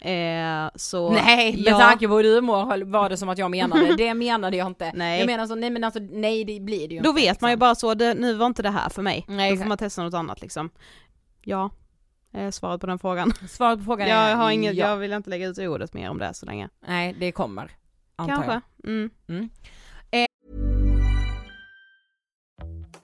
eh, så, Nej, med ja, tanke på hur du mår var det som att jag menade, det menade jag inte. Nej. Jag menar så, nej men alltså nej det blir det ju Då inte, vet man ju liksom. bara så, det, nu var inte det här för mig. Nej, Då får man testa något annat liksom. Ja, är svaret på den frågan. Svaret på frågan är Jag har inget, ja. jag vill inte lägga ut ordet mer om det så länge. Nej, det kommer. Antar Kanske. Jag. Mm.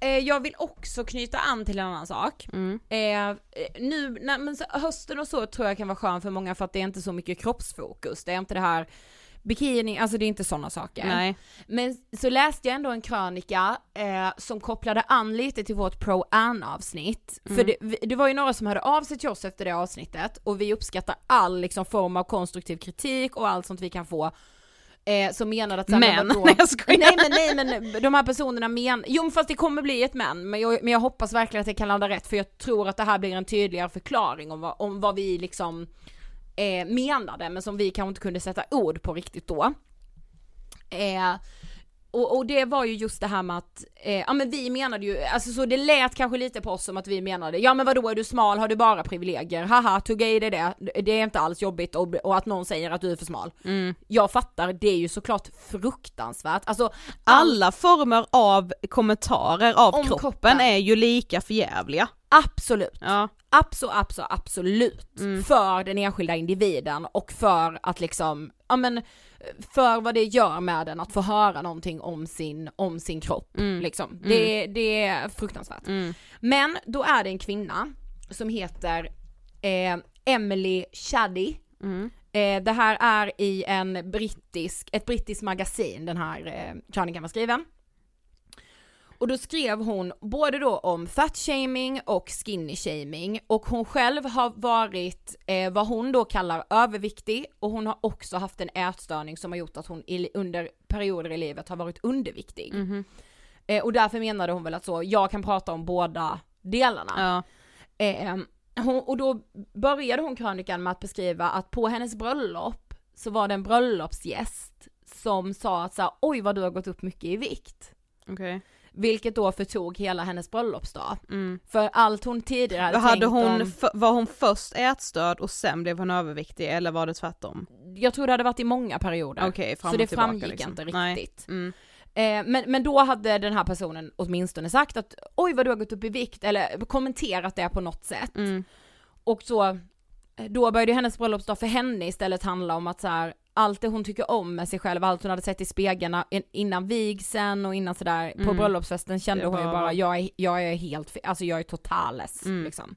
Eh, jag- vill också knyta an till en annan sak. Mm. Eh, eh, nu, när, men hösten och så tror jag kan vara skön för många för att det är inte så mycket kroppsfokus. Det är inte det här bikini, alltså det är inte sådana saker. Nej. Men så läste jag ändå en krönika eh, som kopplade an lite till vårt Pro Ann avsnitt. För det, det var ju några som hörde av sig till oss efter det avsnittet och vi uppskattar all liksom, form av konstruktiv kritik och allt sånt vi kan få. Eh, som menade att så här, Men, vadå? nej, jag skojar. nej men nej men de här personerna men, jo fast det kommer bli ett men, men jag, men jag hoppas verkligen att det kan landa rätt för jag tror att det här blir en tydligare förklaring om vad, om vad vi liksom eh, menade men som vi kanske inte kunde sätta ord på riktigt då. Eh, och, och det var ju just det här med att, eh, ja men vi menade ju, alltså så det lät kanske lite på oss som att vi menade, ja men vadå är du smal, har du bara privilegier, haha tugga i dig det, det är inte alls jobbigt och, och att någon säger att du är för smal. Jag fattar, det är ju såklart fruktansvärt, alltså all, Alla former av kommentarer av kroppen, kroppen. är ju lika förjävliga. Absolut. Ja. Absolut, absolut, absolut. Mm. För den enskilda individen och för att liksom, ja men för vad det gör med den att få höra någonting om sin, om sin kropp. Mm. Liksom. Det, det är fruktansvärt. Mm. Men då är det en kvinna som heter eh, Emily Shaddy. Mm. Eh, det här är i en brittisk, ett brittiskt magasin den här eh, krönikan var skriven. Och då skrev hon både då om fatshaming och skinny shaming och hon själv har varit eh, vad hon då kallar överviktig och hon har också haft en ätstörning som har gjort att hon i, under perioder i livet har varit underviktig. Mhm. Eh, och därför menade hon väl att så, jag kan prata om båda delarna. Ja. Eh, hon, och då började hon krönikan med att beskriva att på hennes bröllop så var det en bröllopsgäst som sa att så här, oj vad du har gått upp mycket i vikt. Okej. Vilket då förtog hela hennes bröllopsdag. Mm. För allt hon tidigare hade, Hade tänkt hon, om, var hon först ätstörd och sen blev hon överviktig eller var det tvärtom? jag tror det hade varit i många perioder. Fram så det tillbaka, framgick liksom. inte riktigt. Mm. Eh, men, men då hade den här personen åtminstone sagt att oj vad du har gått upp i vikt eller kommenterat det på något sätt. Mm. Och så, då började hennes bröllopsdag för henne istället handla om att så här, allt det hon tycker om med sig själv, allt hon hade sett i spegeln in- innan vigseln och innan sådär, på Mm. bröllopsfesten kände Det hon ju var- bara, jag är, jag är helt, alltså jag är totales Mm. liksom.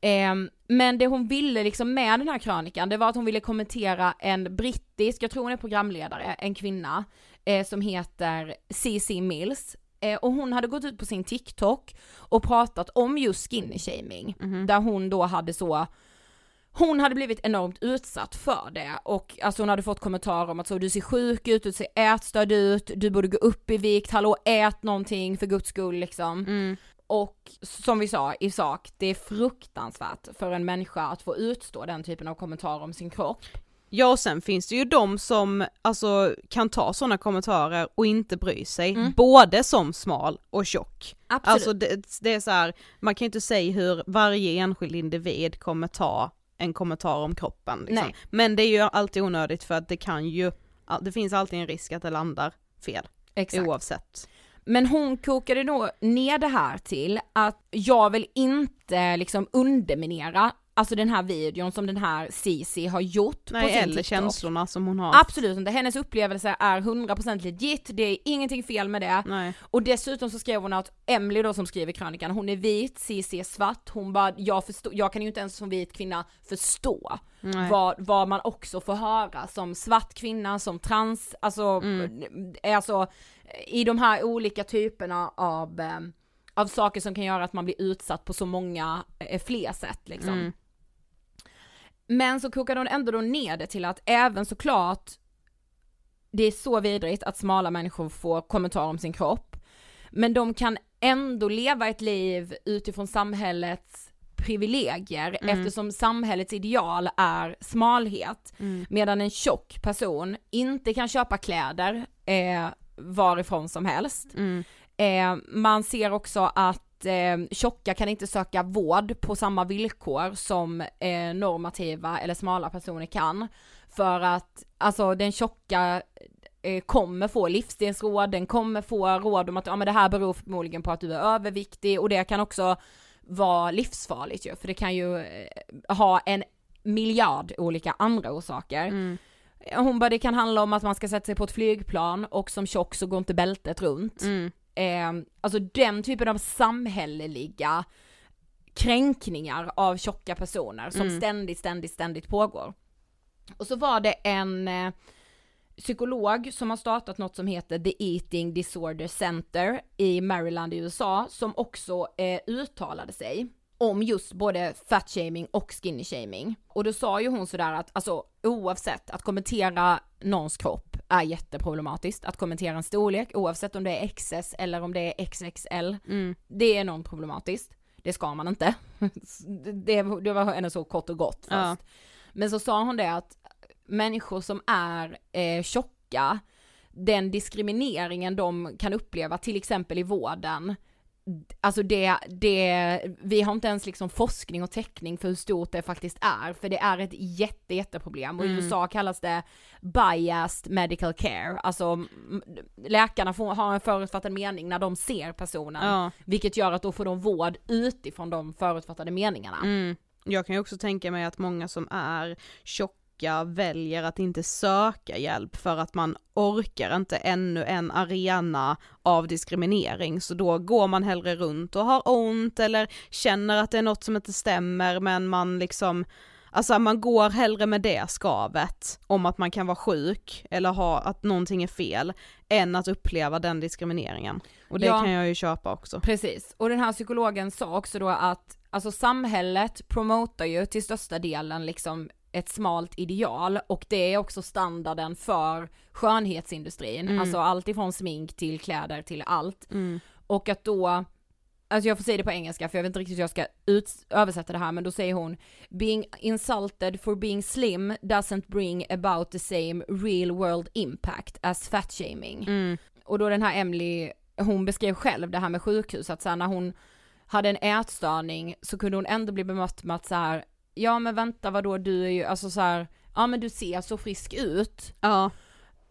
Ehm, men det hon ville liksom med den här krönikan, det var att hon ville kommentera en brittisk, jag tror hon är programledare, en kvinna, eh, som heter CC Mills. Eh, och hon hade gått ut på sin TikTok och pratat om just skinny shaming, Mhm. där hon då hade så hon hade blivit enormt utsatt för det och alltså hon hade fått kommentarer om att så du ser sjuk ut, du ser ätstörd ut, du borde gå upp i vikt, hallå ät någonting för guds skull liksom. Mm. Och som vi sa i sak, det är fruktansvärt för en människa att få utstå den typen av kommentarer om sin kropp. Ja och sen finns det ju de som alltså kan ta sådana kommentarer och inte bry sig, Mm. både som smal och tjock. Absolut. Alltså det, det är så här, man kan ju inte säga hur varje enskild individ kommer ta en kommentar om kroppen liksom. Men det är ju alltid onödigt för att det kan ju, det finns alltid en risk att det landar fel Exakt. oavsett. Men hon kokade då ner det här till att jag vill inte liksom underminera alltså den här videon som den här Cici har gjort på Nej sin eller TikTok. känslorna som hon har. Absolut inte, hennes upplevelse är 100% legit, det är ingenting fel med det. Nej. Och dessutom så skrev hon att Emily då som skriver krönikan, hon är vit, Cici är svart, hon bara, jag, förstår, jag kan ju inte ens som vit kvinna förstå Nej. vad, vad man också får höra som svart kvinna, som trans, alltså, Mm. alltså i de här olika typerna av, eh, av saker som kan göra att man blir utsatt på så många eh, fler sätt liksom. Mm. Men så kokade hon ändå då ner det till att även såklart det är så vidrigt att smala människor får kommentarer om sin kropp, men de kan ändå leva ett liv utifrån samhällets privilegier Mm. eftersom samhällets ideal är smalhet. Mm. Medan en tjock person inte kan köpa kläder eh, varifrån som helst. Mm. Eh, man ser också att eh, tjocka kan inte söka vård på samma villkor som eh, normativa eller smala personer kan. För att alltså den tjocka eh, kommer få livsstilsråd, den kommer få råd om att ja, men det här beror förmodligen på att du är överviktig och det kan också vara livsfarligt ju, för det kan ju eh, ha en miljard olika andra orsaker. Mm. Hon bara, det kan handla om att man ska sätta sig på ett flygplan och som tjock så går inte bältet runt. Mm. Eh, alltså den typen av samhälleliga kränkningar av tjocka personer som Mm. ständigt, ständigt, ständigt pågår. Och så var det en eh, psykolog som har startat något som heter The Eating Disorder Center i Maryland i USA som också eh, uttalade sig om just både fat shaming och skinny shaming. Och då sa ju hon sådär att alltså oavsett att kommentera någons kropp är jätteproblematiskt. Att kommentera en storlek oavsett om det är XS eller om det är XXL, Mm. det är enormt problematiskt. Det ska man inte. det, det var henne så kort och gott först. Ja. Men så sa hon det att människor som är eh, tjocka, den diskrimineringen de kan uppleva till exempel i vården, alltså det, det, vi har inte ens liksom forskning och täckning för hur stort det faktiskt är, för det är ett jätte, jätteproblem och i Mm. USA kallas det biased medical care, alltså läkarna får, har en förutfattad mening när de ser personen, Ja. vilket gör att då får de vård utifrån de förutfattade meningarna. Mm. Jag kan ju också tänka mig att många som är tjocka väljer att inte söka hjälp för att man orkar inte ännu en arena av diskriminering så då går man hellre runt och har ont eller känner att det är något som inte stämmer men man liksom Alltså man går hellre med det skavet om att man kan vara sjuk eller ha att någonting är fel än att uppleva den diskrimineringen. Och det Ja. kan jag ju köpa också. Precis, och den här psykologen sa också då att alltså samhället promotar ju till största delen liksom ett smalt ideal och det är också standarden för skönhetsindustrin, Mm. alltså allt ifrån smink till kläder till allt. Mm. Och att då, alltså jag får säga det på engelska för jag vet inte riktigt hur jag ska ut, översätta det här men då säger hon Being insulted for being slim doesn't bring about the same real world impact as fat shaming. Mm. Och då den här Emily, hon beskrev själv det här med sjukhus, att så här, när hon hade en ätstörning så kunde hon ändå bli bemött med att så här, ja men vänta vadå du är ju, alltså så här, ja men du ser så frisk ut. Ja,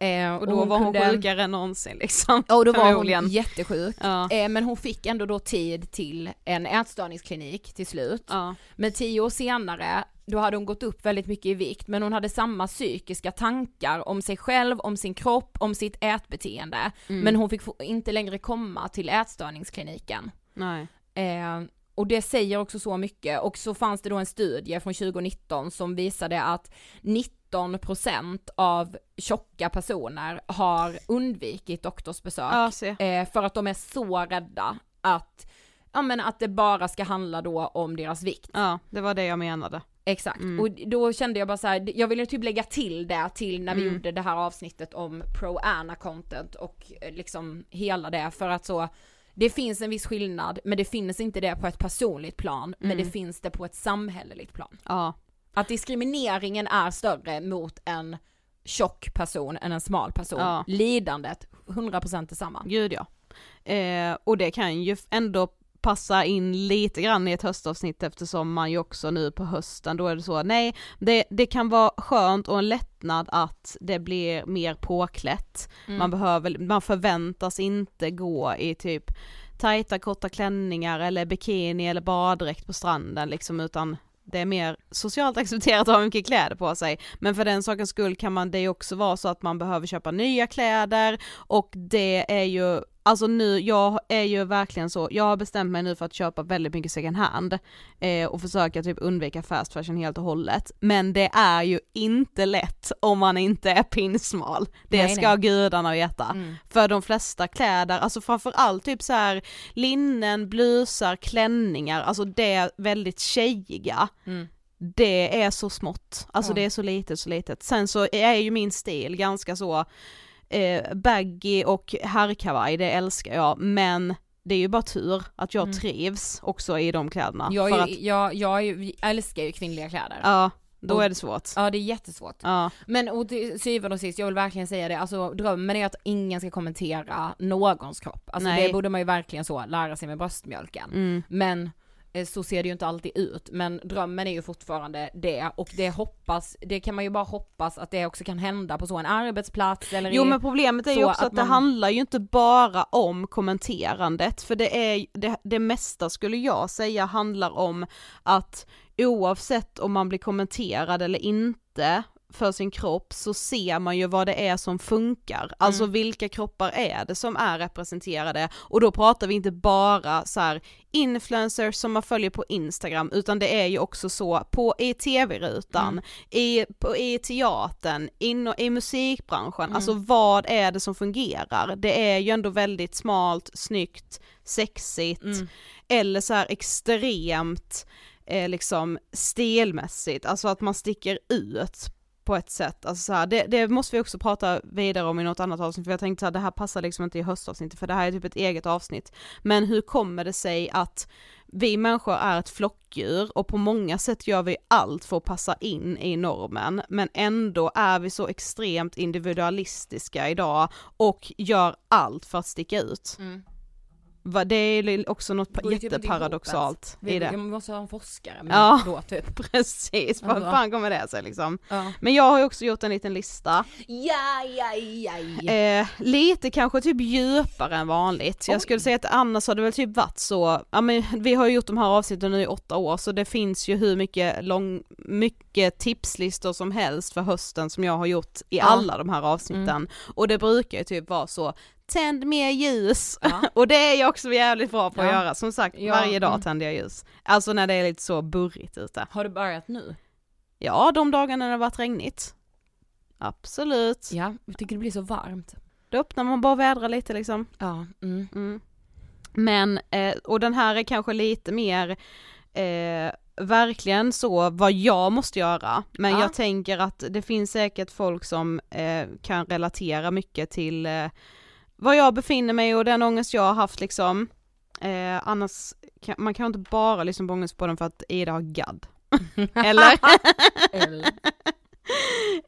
Eh, och då var hon kunde- sjukare än någonsin liksom. Ja och då var hon jättesjuk. Ja. Eh, men hon fick ändå då tid till en ätstörningsklinik till slut. Ja. Men tio år senare, då hade hon gått upp väldigt mycket i vikt, men hon hade samma psykiska tankar om sig själv, om sin kropp, om sitt ätbeteende. Mm. Men hon fick inte längre komma till ätstörningskliniken. Nej. Eh, och det säger också så mycket. Och så fanns det då en studie från 2019 som visade att 19% av tjocka personer har undvikit doktorsbesök. Ja. Eh, för att de är så rädda att, ja men att det bara ska handla då om deras vikt. Ja, det var det jag menade. Exakt, Mm. och då kände jag bara så här, jag ville typ lägga till det till när vi Mm. gjorde det här avsnittet om pro-ana content och eh, liksom hela det för att så det finns en viss skillnad men det finns inte det på ett personligt plan men Mm. det finns det på ett samhälleligt plan. Ja. Att diskrimineringen är större mot en tjock person än en smal person. Ja. Lidandet 100% detsamma. Gud ja. Eh, och det kan ju ändå passa in lite grann i ett höstavsnitt eftersom man ju också nu på hösten, då är det så, nej, det, det kan vara skönt och en lättnad att det blir mer påklätt. Mm. Man behöver, man förväntas inte gå i typ tajta korta klänningar eller bikini eller baddräkt på stranden liksom utan det är mer socialt accepterat att ha mycket kläder på sig. Men för den sakens skull kan man det också vara så att man behöver köpa nya kläder och det är ju, alltså nu, jag är ju verkligen så, jag har bestämt mig nu för att köpa väldigt mycket second hand eh, och försöka typ undvika fast fashion helt och hållet. Men det är ju inte lätt om man inte är pinsmal. Det Nej, ska nej. gudarna veta. Mm. För de flesta kläder, alltså framförallt typ så här linnen, blusar, klänningar, alltså det är väldigt tjejiga. Mm. Det är så smått, alltså Ja. det är så litet, så litet. Sen så är ju min stil ganska så eh, baggy och herrkavaj, det älskar jag, men det är ju bara tur att jag Mm. trivs också i de kläderna. Jag, för är att, ju, jag, jag ju, älskar ju kvinnliga kläder. ja, då Och- är det svårt. Ja det är jättesvårt. Ja, Men och till syvende och sist, jag vill verkligen säga det, alltså drömmen är att ingen ska kommentera någons kropp. Alltså Nej. det borde man ju verkligen så lära sig med bröstmjölken. mm, Men så ser det ju inte alltid ut, men drömmen är ju fortfarande det. Och det hoppas, det kan man ju bara hoppas att det också kan hända på så en arbetsplats eller Jo i, men problemet är ju så också att, att det man- handlar ju inte bara om kommenterandet, för det är det, det mesta skulle jag säga handlar om att oavsett om man blir kommenterad eller inte för sin kropp så ser man ju vad det är som funkar, alltså vilka kroppar är det som är representerade? Och då pratar vi inte bara så här influencers som man följer på Instagram utan det är ju också så på i tv-rutan, i, på, i teatern, in, i musikbranschen, alltså vad är det som fungerar? Det är ju ändå väldigt smalt, snyggt, sexigt Mm. eller så här extremt eh, liksom stilmässigt, alltså att man sticker ut på ett sätt, alltså så här, det, det måste vi också prata vidare om i något annat avsnitt för jag tänkte att det här passar liksom inte i höstavsnittet för det här är typ ett eget avsnitt. Men hur kommer det sig att vi människor är ett flockdjur och på många sätt gör vi allt för att passa in i normen men ändå är vi så extremt individualistiska idag och gör allt för att sticka ut. Mm. Va, det är också något Det typ jätteparadoxalt Vi, i det. vi måste ha en forskare med Ja. då typ. Precis, vad Alltså. fan kommer det sig liksom? Ja. Men jag har ju också gjort en liten lista. Ja, ja, ja. Eh, lite kanske typ djupare än vanligt. Jag Oj. skulle säga att annars har det väl typ varit så, ja men vi har ju gjort de här avsnitten nu i åtta år så det finns ju hur mycket lång, mycket tipslistor som helst för hösten som jag har gjort i Ja. alla de här avsnitten. Och det brukar ju typ vara så, tänd mer ljus. Ja. och det är jag också jävligt bra på att Ja. göra, som sagt Ja, varje dag mm. tänder jag ljus. Alltså när det är lite så burrigt ute. Har du börjat nu? Ja, de dagarna när det har varit regnigt. Absolut. Ja, jag tycker det blir så varmt. Då öppnar man bara och vädrar lite liksom. Ja, mm. Mm. Men, eh, och den här är kanske lite mer eh, verkligen så vad jag måste göra, men Ja. jag tänker att det finns säkert folk som eh, kan relatera mycket till vad jag befinner mig och den ångest jag har haft liksom. Eh, annars, kan, man kan inte bara lyssna på ångestpodden för att Ida har gadd. Eller? Eller?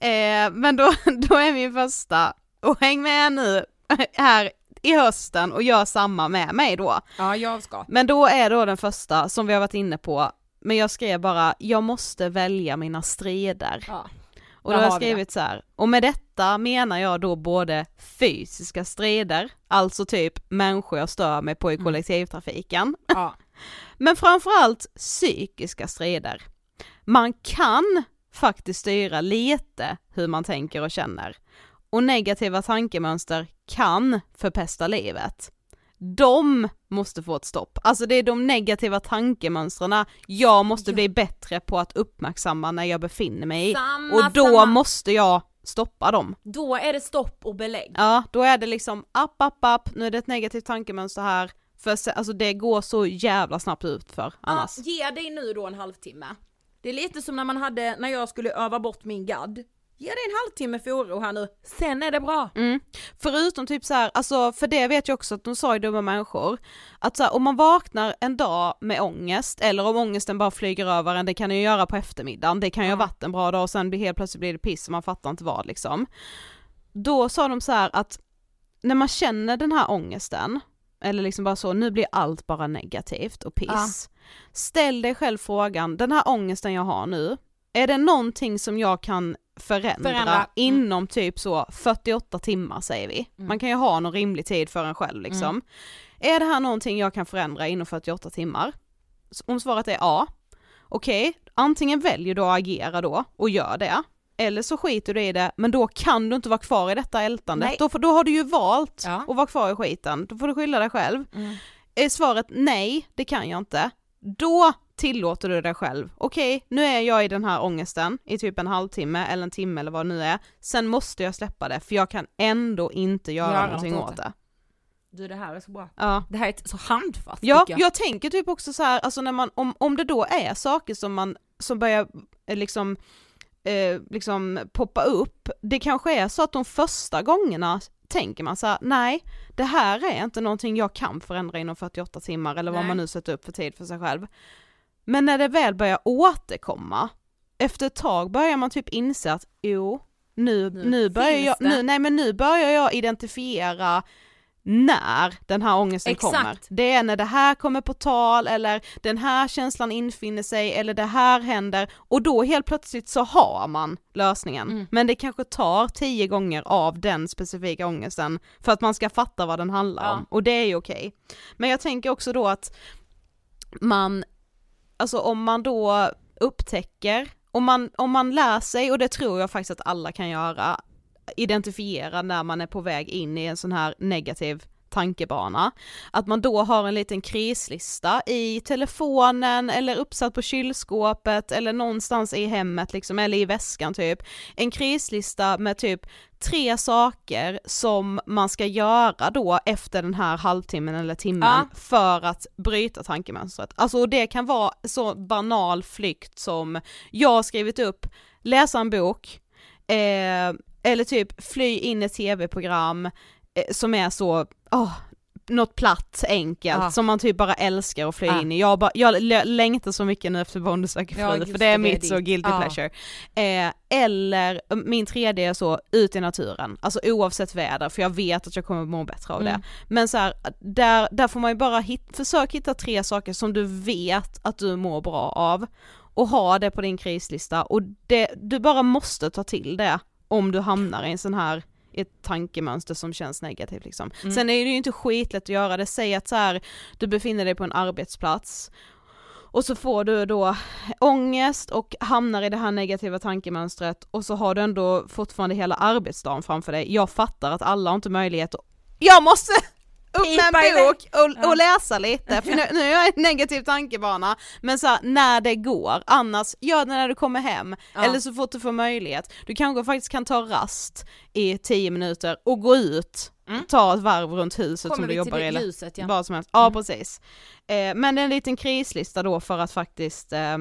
eh, men då, då är min första, och häng med nu här i hösten och gör samma med mig då. Ja, jag ska. Men då är då den första som vi har varit inne på, men jag skrev bara, jag måste välja mina strider. Ja. Och då har jag skrivit så här. och med detta menar jag då både fysiska strider, alltså typ människor jag stör mig på i kollektivtrafiken, Ja. men framförallt psykiska strider. Man kan faktiskt styra lite hur man tänker och känner. Och negativa tankemönster kan förpesta livet. De måste få ett stopp. Alltså det är de negativa tankemönstren jag måste bli bättre på att uppmärksamma när jag befinner mig i. Och då samma. måste jag stoppa dem. Då är det stopp och belägg. Ja, då är det liksom upp, upp, upp, nu är det ett negativt tankemönster här. För se- alltså det går så jävla snabbt ut för annars. Ja, ge dig nu då en halvtimme. Det är lite som när man hade, när jag skulle öva bort min gadd. Ge dig en halvtimme för oro här nu, sen är det bra. Mm. Förutom typ så här, alltså för det vet jag också att de sa i Dumma människor, att så här, om man vaknar en dag med ångest, eller om ångesten bara flyger över en, det kan ju göra på eftermiddagen, det kan ju ha varit en bra dag och sen blir helt plötsligt blir det piss och man fattar inte vad liksom. Då sa de så här att när man känner den här ångesten, eller liksom bara så, nu blir allt bara negativt och piss. Ställ dig själv frågan, den här ångesten jag har nu, är det någonting som jag kan förändra, Förändra, mm. inom typ så 48 timmar säger vi. Man kan ju ha någon rimlig tid för en själv liksom. Mm. Är det här någonting jag kan förändra inom 48 timmar? Om svaret är ja, okej, antingen väljer du att agera då och gör det, eller så skiter du i det, men då kan du inte vara kvar i detta ältandet. Nej. Då, då har du ju valt Ja. att vara kvar i skiten, då får du skylla dig själv. Mm. Är svaret nej, det kan jag inte, då tillåter du dig själv. Okej, nu är jag i den här ångesten i typ en halvtimme eller en timme eller vad det nu är. Sen måste jag släppa det för jag kan ändå inte göra Göra någonting åt det. Du det här är så bra. Ja. Det här är så handfast Ja, jag. jag. tänker typ också så här, alltså när man, om, om det då är saker som man, som börjar eh, liksom, eh, liksom poppa upp, det kanske är så att de första gångerna tänker man så här, nej, det här är inte någonting jag kan förändra inom 48 timmar eller vad Nej. man nu sätter upp för tid för sig själv. Men när det väl börjar återkomma, efter ett tag börjar man typ inse att jo, nu, Nu nu, börjar jag, nu, nej men nu börjar jag identifiera när den här ångesten Exakt. kommer. Det är när det här kommer på tal eller den här känslan infinner sig eller det här händer och då helt plötsligt så har man lösningen. Mm. Men det kanske tar tio gånger av den specifika ångesten för att man ska fatta vad den handlar Ja. om och det är ju okej. Men jag tänker också då att man, alltså om man då upptäcker, om man, om man lär sig, och det tror jag faktiskt att alla kan göra, identifiera när man är på väg in i en sån här negativ tankebana. Att man då har en liten krislista i telefonen eller uppsatt på kylskåpet eller någonstans i hemmet liksom, eller i väskan typ. En krislista med typ tre saker som man ska göra då efter den här halvtimmen eller timmen Ja. för att bryta tankemönstret. Alltså det kan vara så banal flykt som jag har skrivit upp, läsa en bok, eh, eller typ fly in i tv-program som är så, åh, något platt, enkelt, Ja. som man typ bara älskar att flyga Ja. in i. Jag, bara, jag längtar så mycket nu efter Bonde söker fru, Ja, för det är det är mitt så ditt. guilty pleasure. Eh, eller min tredje är så, ut i naturen, alltså oavsett väder, för jag vet att jag kommer må bättre av Mm. det. Men så här, där, där får man ju bara hit, försök hitta tre saker som du vet att du mår bra av och ha det på din krislista och det, du bara måste ta till det om du hamnar i en sån här ett tankemönster som känns negativt liksom. Mm. Sen är det ju inte skitlätt att göra det, säg att så här, du befinner dig på en arbetsplats och så får du då ångest och hamnar i det här negativa tankemönstret och så har du ändå fortfarande hela arbetsdagen framför dig. Jag fattar att alla har inte möjlighet att jag måste upp med en bok och, och läsa lite, för nu, nu är jag i en negativ tankebana. Men så här, när det går, annars gör det när du kommer hem, Ja. eller så fort du får möjlighet. Du kanske faktiskt kan ta rast i 10 minuter och gå ut, Mm. ta ett varv runt huset Kommer som du jobbar till i. eller ljuset ja. Vad som helst, ja Mm. precis. Eh, men det är en liten krislista då för att faktiskt eh,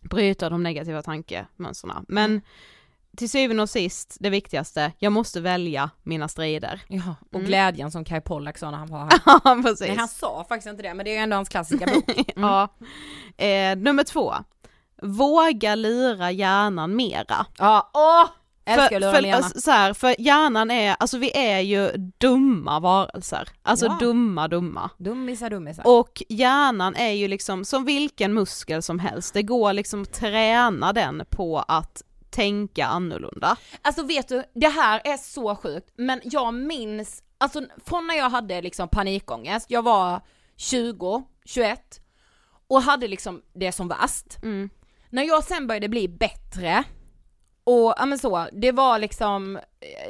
bryta de negativa tankemönsterna. Men Mm. Till syvende och sist, det viktigaste, jag måste välja mina strider. Ja, och Mm. glädjen som Kai Pollak sa när han var här. Ja precis. Nej han sa faktiskt inte det men det är ju ändå hans klassiska bok. Mm. ja. eh, nummer två, våga lira hjärnan mera. Ja, åh! Älskar för, lura för, alltså, så här, för hjärnan är, alltså vi är ju dumma varelser. Alltså Ja. dumma dumma. Dummisar, dummisar. Och hjärnan är ju liksom som vilken muskel som helst, det går liksom att träna den på att tänka annorlunda. Alltså vet du, det här är så sjukt, men jag minns, alltså från när jag hade liksom panikångest, jag var 20, 21 och hade liksom det som värst. Mm. När jag sen började bli bättre och ja men så, det var liksom,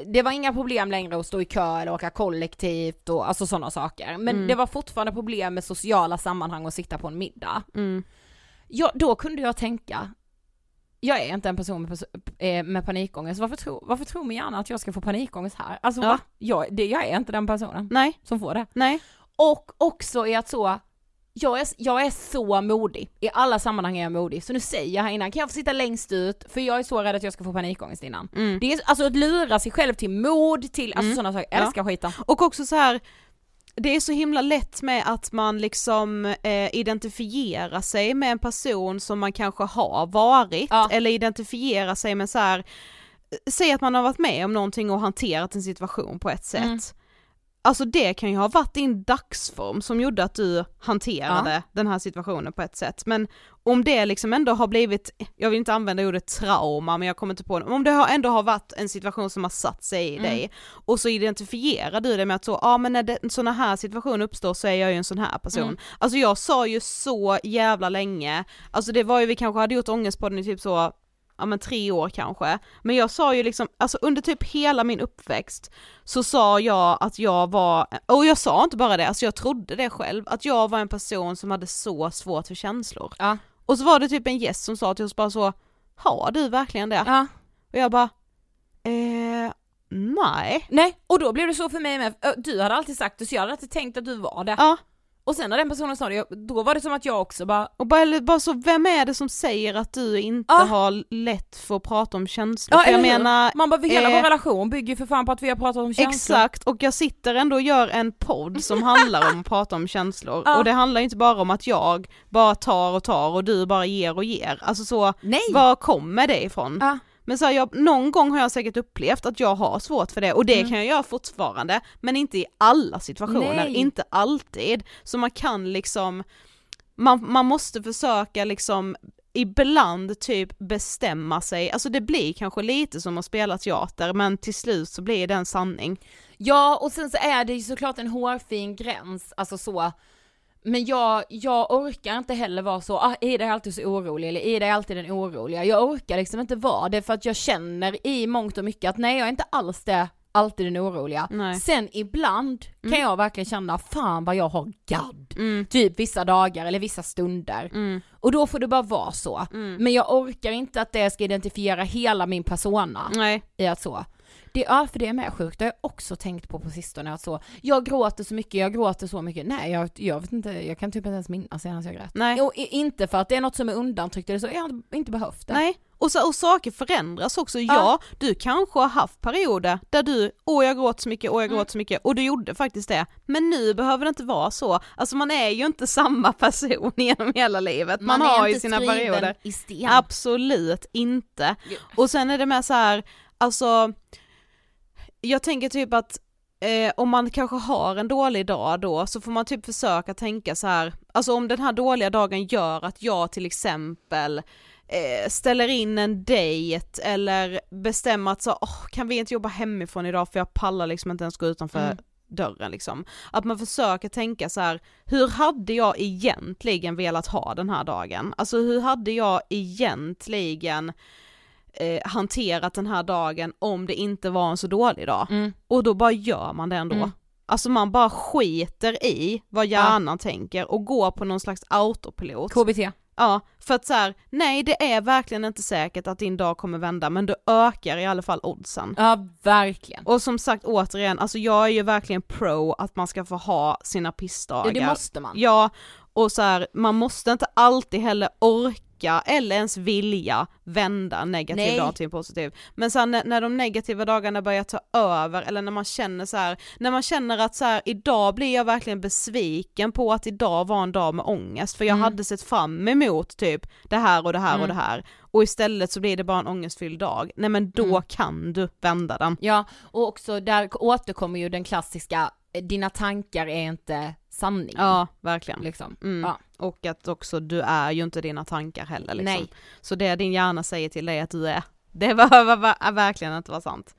det var inga problem längre att stå i kö eller åka kollektivt och alltså sådana saker. Men Mm. det var fortfarande problem med sociala sammanhang och sitta på en middag. Mm. Ja, då kunde jag tänka, jag är inte en person med, pers- eh, med panikångest, varför, tro, varför tror min hjärna att jag ska få panikångest här? Alltså Ja. va? Jag, det, jag är inte den personen Nej, som får det. nej. Och också är att så, jag är, jag är så modig, i alla sammanhang är jag modig, så nu säger jag här innan, kan jag få sitta längst ut? För jag är så rädd att jag ska få panikångest innan. Mm. Det är alltså att lura sig själv till mod, till alltså Mm. sådana saker, jag Ja. älskar skiten. Och också så här. Det är så himla lätt med att man liksom eh, identifierar sig med en person som man kanske har varit, Ja. eller identifierar sig med så här. säg att man har varit med om någonting och hanterat en situation på ett sätt. Mm. Alltså det kan ju ha varit din dagsform som gjorde att du hanterade den här situationen på ett sätt. Men om det liksom ändå har blivit, jag vill inte använda ordet trauma men jag kommer inte på det, om det har ändå har varit en situation som har satt sig i Mm. dig och så identifierar du det med att så, ja men när det, en sån här situation uppstår så är jag ju en sån här person. Mm. Alltså jag sa ju så jävla länge, alltså det var ju, vi kanske hade gjort ångestpodden i typ så ja men tre år kanske, men jag sa ju liksom, alltså under typ hela min uppväxt så sa jag att jag var, och jag sa inte bara det, alltså jag trodde det själv, att jag var en person som hade så svårt för känslor. Ja. Och så var det typ en gäst som sa till oss bara så, har du verkligen det? Ja. Och jag bara, eh, nej. Nej, och då blev det så för mig med, du hade alltid sagt det så jag hade alltid tänkt att du var det. Ja, Och sen när den personen sa det, då var det som att jag också bara, och bara, eller bara så, vem är det som säger att du inte Ja. har lätt för att prata om känslor? ja för jag menar, Man bara, hela eh, vår relation bygger ju för fan på att vi har pratat om känslor. Exakt, och jag sitter ändå och gör en podd som handlar om att prata om känslor. Ja. Och det handlar inte bara om att jag bara tar och tar och du bara ger och ger. Alltså så, Nej! var kommer det ifrån? Ja. Men så här, jag, någon gång har jag säkert upplevt att jag har svårt för det och det Mm. kan jag göra fortfarande, men inte i alla situationer, Nej. inte alltid. Så man kan liksom, man, man måste försöka liksom ibland typ bestämma sig, alltså det blir kanske lite som att spela teater men till slut så blir det en sanning. Ja, och sen så är det ju såklart en hårfin gräns, alltså så. Men jag, jag orkar inte heller vara så, ah, Ida är alltid så orolig, eller Ida är alltid den oroliga. Jag orkar liksom inte vara det för att jag känner i mångt och mycket att nej jag är inte alls det, alltid den oroliga. Nej. Sen ibland kan jag verkligen känna, fan vad jag har gadd. Mm. Typ vissa dagar eller vissa stunder. Mm. Och då får det bara vara så. Mm. Men jag orkar inte att det ska identifiera hela min persona Nej. i att så. Det, ja, för det är med sjukt, det har jag också tänkt på på sistone att så, jag gråter så mycket, jag gråter så mycket, nej jag, jag vet inte, jag kan typ inte ens minnas senast jag grät. Nej. Och inte för att det är något som är undantryckt eller så, jag har inte behövt det. Nej, Och, så, och saker förändras också. Ja. du kanske har haft perioder där du, åh jag gråter så mycket, åh jag Mm. gråter så mycket, och du gjorde faktiskt det. Men nu behöver det inte vara så. Alltså man är ju inte samma person genom hela livet. Man, har ju sina perioder. i sten. Absolut inte. Och sen är det med så här, alltså, jag tänker typ att eh, om man kanske har en dålig dag då så får man typ försöka tänka så här, alltså om den här dåliga dagen gör att jag till exempel eh, ställer in en dejt eller bestämmer att så, åh, kan vi inte jobba hemifrån idag för jag pallar liksom inte ens gå utanför Mm. dörren liksom. Att man försöker tänka så här, hur hade jag egentligen velat ha den här dagen? Alltså hur hade jag egentligen eh, hanterat den här dagen om det inte var en så dålig dag? Mm. Och då bara gör man det ändå. Mm. Alltså man bara skiter i vad hjärnan tänker och går på någon slags autopilot. KBT. Ja, för att så här, nej det är verkligen inte säkert att din dag kommer vända men du ökar i alla fall oddsen. Ja, verkligen. Och som sagt återigen, alltså jag är ju verkligen pro att man ska få ha sina pissdagar. Ja, det måste man. Ja, och så här, man måste inte alltid heller orka eller ens vilja vända negativ Nej. dag till en positiv. Men sen när, när de negativa dagarna börjar ta över eller när man känner så här, när man känner att så här, idag blir jag verkligen besviken på att idag var en dag med ångest för jag Mm. hade sett fram emot typ det här och det här och Mm. det här och istället så blir det bara en ångestfylld dag. Nej men då Mm. kan du vända den. Ja, och också där återkommer ju den klassiska, eh, dina tankar är inte sanning. Ja, verkligen. Liksom. Mm. Ja. Och att också du är ju inte dina tankar heller liksom. Nej. Så det din hjärna säger till dig att du är, det behöver ver- verkligen inte vara sant.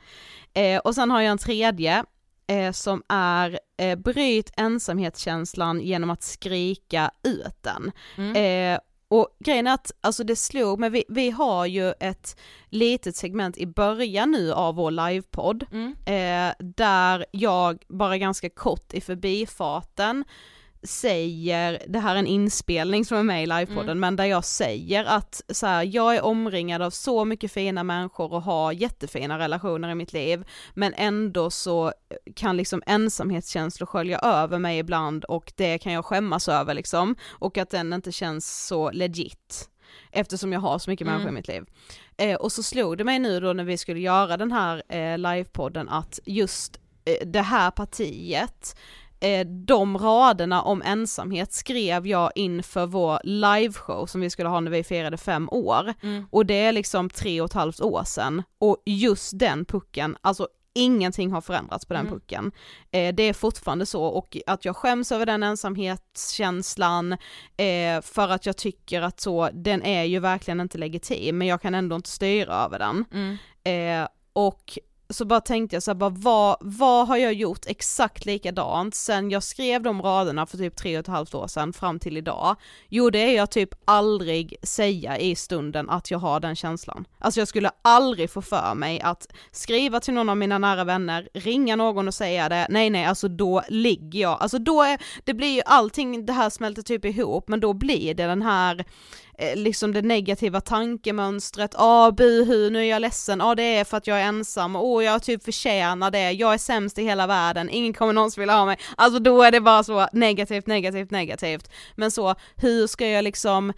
Eh, och sen har jag en tredje eh, som är eh, bryt ensamhetskänslan genom att skrika ut den. Mm. Eh, och grejen är att, alltså det slog men vi, vi har ju ett litet segment i början nu av vår livepodd, Mm. eh, där jag bara ganska kort i förbifarten säger, det här är en inspelning som är med i livepodden, Mm. men där jag säger att så här, jag är omringad av så mycket fina människor och har jättefina relationer i mitt liv, men ändå så kan liksom ensamhetskänslor skölja över mig ibland och det kan jag skämmas över liksom, och att den inte känns så legit eftersom jag har så mycket människor i Mm. mitt liv. Eh, och så slog det mig nu då när vi skulle göra den här eh, livepodden att just eh, det här partiet eh, de raderna om ensamhet skrev jag inför vår liveshow som vi skulle ha när vi firade fem år. Mm. Och det är liksom tre och ett halvt år sedan. Och just den pucken, alltså ingenting har förändrats på den Mm. pucken. Eh, det är fortfarande så och att jag skäms över den ensamhetskänslan eh, för att jag tycker att så, den är ju verkligen inte legitim men jag kan ändå inte styra över den. Mm. Eh, och så bara tänkte jag så här, bara, vad, vad har jag gjort exakt likadant sen jag skrev de raderna för typ tre och ett halvt år sedan fram till idag? Jo det är jag typ aldrig säga i stunden att jag har den känslan. Alltså jag skulle aldrig få för mig att skriva till någon av mina nära vänner, ringa någon och säga det, nej nej alltså då ligger jag, alltså då är, det blir ju allting, det här smälter typ ihop men då blir det den här eh, liksom det negativa tankemönstret, ah buhu nu är jag ledsen, ah det är för att jag är ensam, åh jag typ förtjänar det, jag är sämst i hela världen, ingen kommer någonsin vilja ha mig, alltså då är det bara så negativt, negativt, negativt. Men så, hur ska jag liksom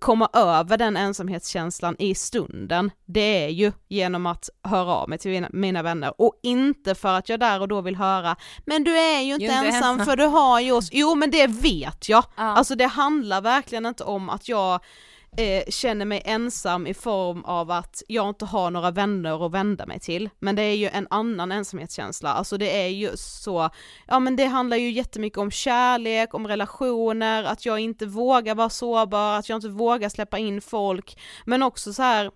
komma över den ensamhetskänslan i stunden, det är ju genom att höra av mig till mina, vänner och inte för att jag där och då vill höra men du är ju inte, inte ensam, ensam." för du har ju oss, jo men det vet jag, Ja. alltså det handlar verkligen inte om att jag eh, känner mig ensam i form av att jag inte har några vänner att vända mig till. Men det är ju en annan ensamhetskänsla, alltså det är ju så, ja men det handlar ju jättemycket om kärlek, om relationer, att jag inte vågar vara sårbar, att jag inte vågar släppa in folk, men också så här,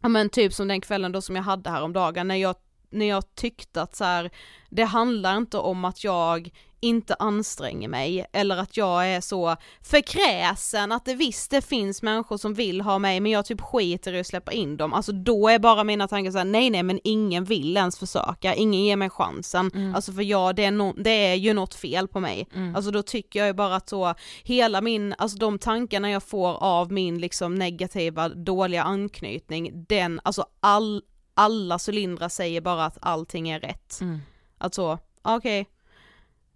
ja men typ som den kvällen då som jag hade här om dagen när jag när jag tyckte att så här, det handlar inte om att jag inte anstränger mig eller att jag är så förkräsen att det visst det finns människor som vill ha mig men jag typ skiter i att släppa in dem, alltså då är bara mina tankar såhär nej nej men ingen vill ens försöka, ingen ger mig chansen, alltså för jag det är, no, det är ju något fel på mig, alltså då tycker jag ju bara att så hela min, alltså de tankarna jag får av min liksom negativa dåliga anknytning, den, alltså all, alla cylindrar säger bara att allting är rätt. Mm. Att så, okej,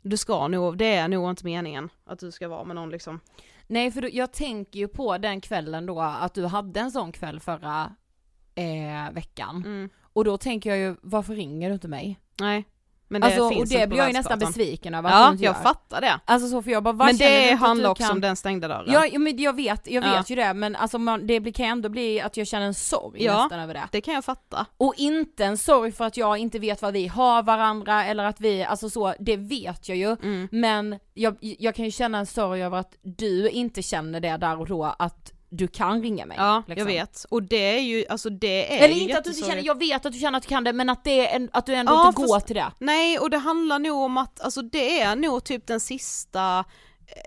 du ska nog, det är nog inte meningen att du ska vara med någon liksom. Nej för du, jag tänker ju på den kvällen då, att du hade en sån kväll förra eh, veckan. Mm. Och då tänker jag ju, varför ringer du inte mig? Nej. Men det alltså, och finns det inte på blir jag ju nästan besviken över att Ja, inte jag gör. fattar det. Alltså så för jag bara, Men det handlar också kan... om den stängda dörren. Ja, ja, men jag vet, jag Ja. vet ju det men alltså man, det blir, kan ändå bli att jag känner en sorg Ja. nästan över det. Det kan jag fatta. Och inte en sorg för att jag inte vet vad vi har varandra eller att vi, alltså så, det vet jag ju. Mm. Men jag, jag kan ju känna en sorg över att du inte känner det där och då att du kan ringa mig. Ja, liksom. jag vet. Och det är ju, alltså det är Eller inte att du inte känner, jag vet att du känner att du kan det men att, det är att du ändå Ja, inte går fast- till det. Nej, och det handlar nog om att, alltså det är nog typ den sista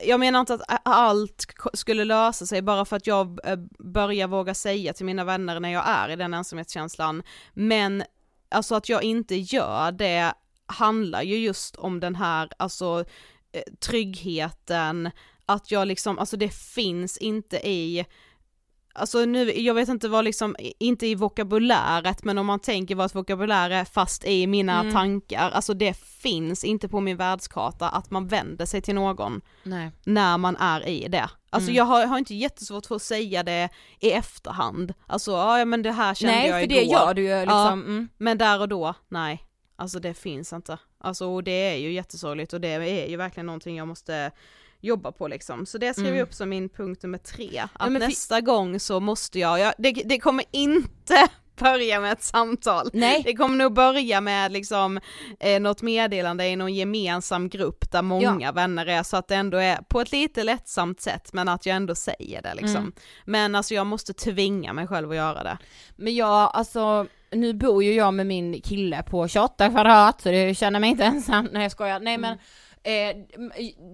jag menar inte att allt skulle lösa sig bara för att jag eh, börjar våga säga till mina vänner när jag är i den ensamhetskänslan, men alltså att jag inte gör det handlar ju just om den här, alltså eh, tryggheten, att jag liksom, alltså det finns inte i Alltså nu, jag vet inte vad liksom, inte i vokabuläret, men om man tänker vad ett vokabulär är fast i mina Mm. tankar, alltså det finns inte på min världskarta att man vänder sig till någon Nej. när man är i det. Alltså Mm. jag har, har inte jättesvårt för att säga det i efterhand, alltså ja men det här kände Nej jag för igår. det gör du ju liksom. Ja. Mm. Men där och då, nej. Alltså det finns inte. Alltså och det är ju jättesorgligt och det är ju verkligen någonting jag måste jobba på liksom. Så det skrev Mm. jag upp som min punkt nummer tre. Att fi- nästa gång så måste jag, jag det, det kommer inte börja med ett samtal. Nej. Det kommer nog börja med liksom eh, något meddelande i någon gemensam grupp där många vänner är så att det ändå är på ett lite lättsamt sätt men att jag ändå säger det liksom. Mm. Men alltså jag måste tvinga mig själv att göra det. Men jag, alltså, nu bor ju jag med min kille på 28 kvadrat så det känner mig inte ensam, nej jag skojar, nej men eh,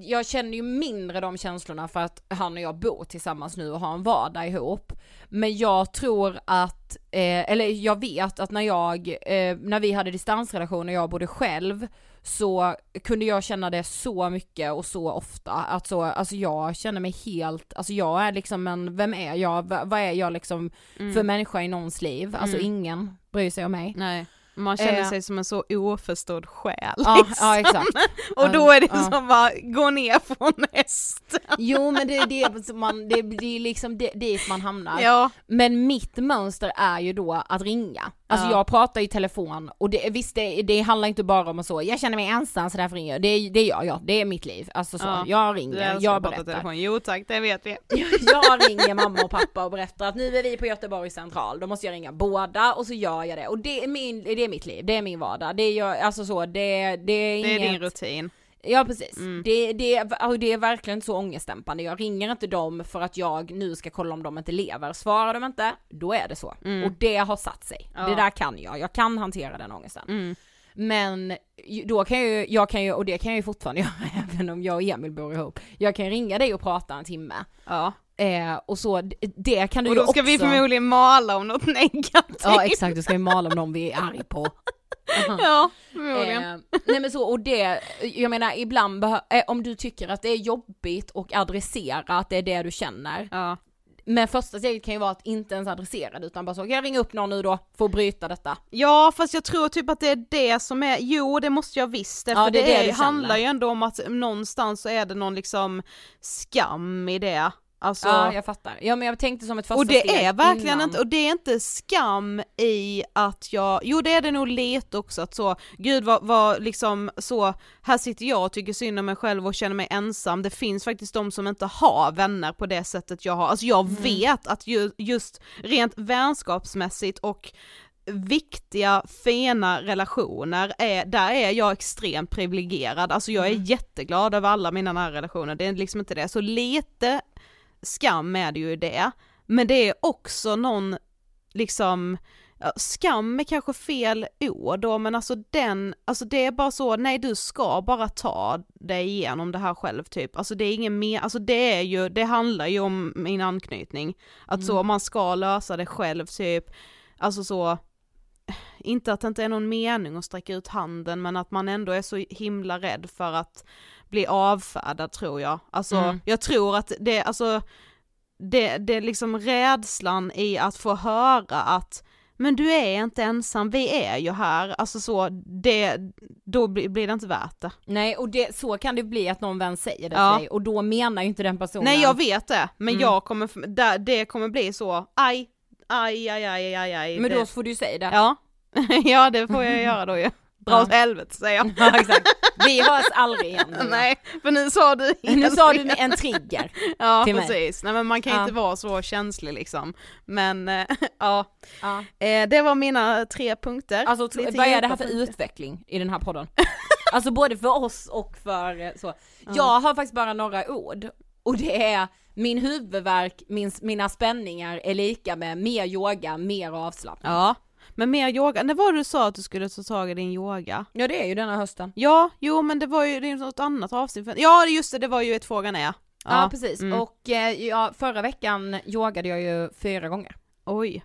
jag känner ju mindre de känslorna för att han och jag bor tillsammans nu och har en vardag ihop. Men jag tror att, eh, eller jag vet att när jag, eh, när vi hade distansrelation och jag bodde själv så kunde jag känna det så mycket och så ofta att så, alltså jag känner mig helt, alltså jag är liksom en, vem är jag, V- vad är jag liksom för människa i någons liv, alltså Mm. ingen bryr sig om mig. Nej. Man känner Eh. sig som en så oförstådd själ. Ja, liksom. ja exakt. Och då är det Ja. som bara, gå ner från hästen. Jo men det är det man, det blir liksom det, dit man hamnar. Ja. Men mitt mönster är ju då att ringa. Alltså Ja. jag pratar i telefon och det, visst det, det handlar inte bara om att så, jag känner mig ensam så därför ringer jag. Det, det gör jag, det är mitt liv. Alltså så, Ja. jag ringer, jag berättar. telefon. Jo tack, det vet vi. Jag ringer mamma och pappa och berättar att nu är vi på Göteborg central, då måste jag ringa båda och så gör jag det. Och det är, min, det är mitt liv, det är min vardag. Det är jag, alltså så, det, det är Det är inget... din rutin. Ja precis, Mm. det, det, är- det är verkligen så ångestdämpande. Jag ringer inte dem för att jag nu ska kolla om de inte lever. Svarar de inte, då är det så. Mm. Och det har satt sig. Ja. Det där kan jag, jag kan hantera den ångesten. Mm. Men då kan jag ju, jag kan ju, och det kan jag ju fortfarande göra även om jag och Emil bor ihop. Jag kan ringa dig och prata en timme. Ja. Eh, och så, det kan du Och ju då ska också... vi förmodligen mala om något negativt. Ja exakt, du ska ju mala om någon vi är arg på. Ja, förmodligen. Eh, nej men så, och det, jag menar ibland eh, om du tycker att det är jobbigt och adressera att det är det du känner. Ja. Men första steget kan ju vara att inte ens adressera det utan bara så, kan jag ringa upp någon nu då för att bryta detta? ja, fast jag tror typ att det är det som är, jo det måste jag visst det, Ja, för det det, det är, handlar ju ändå om att någonstans så är det någon liksom skam i det. Alltså, Ja jag fattar. Ja men jag tänkte som ett första och det steg är verkligen innan. inte, och det är inte skam i att jag, jo det är det nog lite också att så, gud vad, vad liksom så, här sitter jag och tycker synd om mig själv och känner mig ensam, det finns faktiskt de som inte har vänner på det sättet jag har, alltså jag Mm. vet att ju, just rent vänskapsmässigt och viktiga, fina relationer, är, där är jag extremt privilegierad, alltså jag är Mm. jätteglad över alla mina nära relationer, det är liksom inte det, så lite skam är det ju det, men det är också någon, liksom, skam är kanske fel ord då, men alltså den, alltså det är bara så, nej du ska bara ta dig igenom det här själv typ, alltså det är ingen mer, alltså det är ju, det handlar ju om min anknytning, att så man ska lösa det själv typ, alltså så, inte att det inte är någon mening att sträcka ut handen men att man ändå är så himla rädd för att bli avfärdad tror jag. Alltså Mm. jag tror att det, alltså det, det är liksom rädslan i att få höra att men du är inte ensam, vi är ju här, alltså så, det, då blir, det inte värt det. Nej och det, så kan det bli att någon vän säger det Ja. till dig och då menar ju inte den personen Nej jag vet det, men Mm. jag kommer, det kommer bli så, aj, aj, aj, aj, aj, aj. Men det... då får du ju säga det. Ja. ja, det får jag göra då ju. Dra Ja. åt helvete säger jag. Ja, exakt. Vi hörs aldrig igen. Nej, för nu sa du Nu sa du en trigger. Ja till mig. precis, nej men man kan Ja. inte vara så känslig liksom. Men eh, ja, Ja. eh, det var mina tre punkter. Alltså Lite vad är det här för punkter. utveckling i den här podden? alltså både för oss och för eh, så. Jag har faktiskt bara några ord och det är min huvudvärk, min, mina spänningar är lika med mer yoga, mer avslappning. Ja, men mer yoga, när var det du sa att du skulle ta tag i din yoga? Ja det är ju denna hösten. Ja, jo men det var ju det är något annat avsnitt. Ja just det, det var ju ett frågan är. Ja, precis, mm. och eh, ja, förra veckan yogade jag ju fyra gånger. Oj.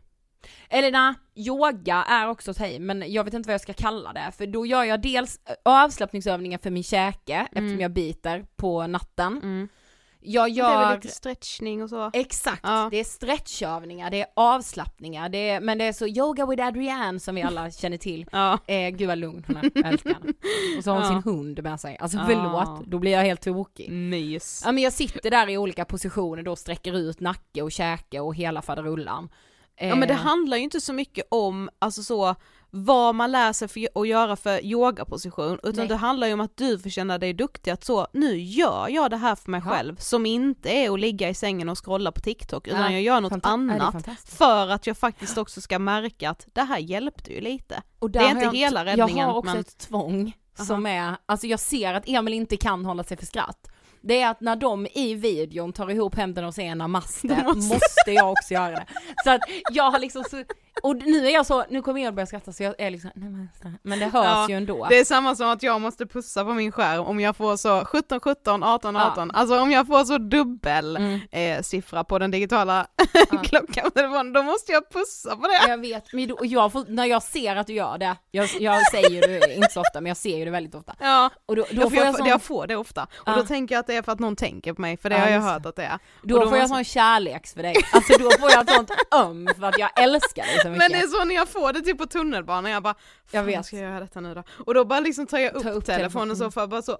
Eller nej, yoga är också att i, men jag vet inte vad jag ska kalla det, för då gör jag dels avslappningsövningar för min käke, eftersom jag biter på natten. Mm. Jag Det är gör... väl lite stretchning och så. Exakt, Ja. det är stretchövningar, det är avslappningar, det är, men det är så yoga with Adrienne som vi alla känner till. Ja. Eh, gud vad lugn hon är, jag älskar henne. Och så har hon Ja. sin hund med sig, alltså Ja. förlåt, då blir jag helt tokig. Mys. Ja men jag sitter där i olika positioner då, sträcker ut nacke och käke och hela faderullan. Eh, Ja men det handlar ju inte så mycket om, alltså så, vad man lär sig för att göra för yogaposition, utan Nej. det handlar ju om att du får känna dig duktig att så, nu gör jag det här för mig Ja. själv, som inte är att ligga i sängen och scrolla på TikTok, utan Ja, jag gör något fanta- annat, för att jag faktiskt också ska märka att det här hjälpte ju lite. Och Det är inte jag hela räddningen, Jag har också men- ett tvång som är, alltså jag ser att Emil inte kan hålla sig för skratt. Det är att när de i videon tar ihop händerna och säger namaste, Då måste. jag också göra det. Så att jag har liksom och nu är jag så, nu kommer jag att börja skratta så jag är liksom namaste, men det hörs Ja, ju ändå. Det är samma som att jag måste pussa på min skärm om jag får så 17, 17, 18, Ja. 18, alltså om jag får så dubbel Mm. eh, siffra på den digitala klockan på telefonen, då måste jag pussa på det. Jag vet, men då, jag får, när jag ser att du gör det, jag, jag säger det inte så ofta men jag ser ju det väldigt ofta. Ja, Och då, då jag får jag, jag, sån, jag får det ofta. Och Ja. då tänker jag att det är för att någon tänker på mig, för det Ja, har jag hört att det är. då då får jag måste- sån kärleks för dig. Alltså då får jag ett sånt öm för att jag älskar dig så mycket. Men det är så när jag får det typ på tunnelbanan, jag bara Jag "Fan, vet. ska jag göra detta nu då? Och då bara liksom tar jag upp, Ta upp telefonen telefonen. så för att bara så,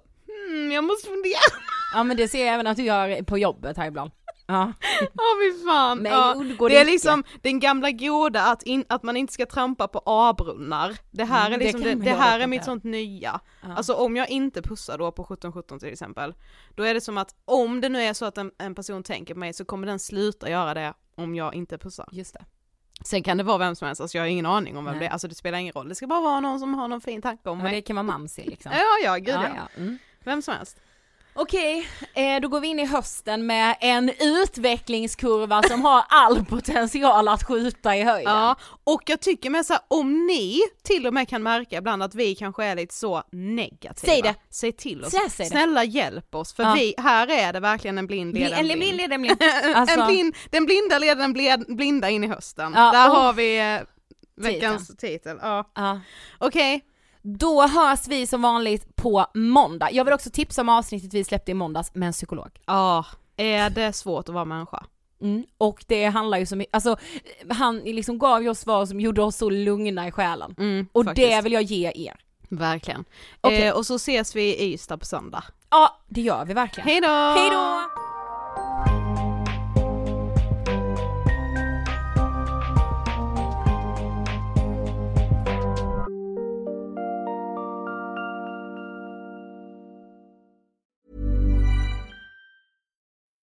hmm, jag måste fundera. Ja men det ser jag även att du gör på jobbet här ibland. Ja. Åh fy fan. Men ja. undgår Det är liksom den gamla goda att, in, att man inte ska trampa på A-brunnar. Det här Mm, är det liksom, det, det göra här är mitt det. sånt nya. Ja. Alltså om jag inte pussar då på 17-17 till exempel, då är det som att om det nu är så att en, en person tänker på mig så kommer den sluta göra det om jag inte pussar. Just det. Sen kan det vara vem som helst, alltså jag har ingen aning om vem Nej. det är, alltså det spelar ingen roll, det ska bara vara någon som har någon fin tanke om Ja, mig. det kan vara mamsi liksom. Ja ja, gud ja. ja. Mm. Vem som helst. Okej, eh, då går vi in i hösten med en utvecklingskurva som har all potential att skjuta i höjden. Ja, och jag tycker med så här, om ni till och med kan märka ibland att vi kanske är lite så negativa. Säg det. Säg till oss. Säg- säg. Snälla hjälp oss, för Ja. vi, här är det verkligen en blind Bli, leder en blind. blind, en blind. Alltså, en blind, den blinda leder den blinda in i hösten. Ja, Där och- har vi eh, veckans titel. Ja. ja. Okej, Då hörs vi som vanligt på måndag. Jag vill också tipsa om avsnittet vi släppte i måndags med en psykolog. ja, är det svårt att vara människa? Mm. Och det handlar ju så mycket, alltså han liksom gav ju oss svar som gjorde oss så lugna i själen. Mm, Och faktiskt. det vill jag ge er. Verkligen. Okej. Eh, och så ses vi i Ystad på söndag. Ja, det gör vi verkligen. Hej då!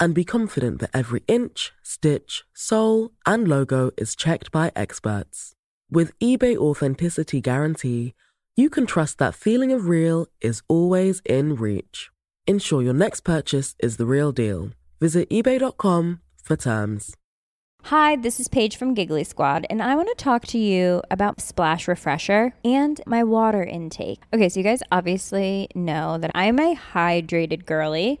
and be confident that every inch, stitch, sole, and logo is checked by experts. With eBay Authenticity Guarantee, you can trust that feeling of real is always in reach. Ensure your next purchase is the real deal. Visit eBay.com for terms. Hi, this is Paige from Giggly Squad, and I want to talk to you about Splash Refresher and my water intake. Okay, so you guys obviously know that I'm a hydrated girly,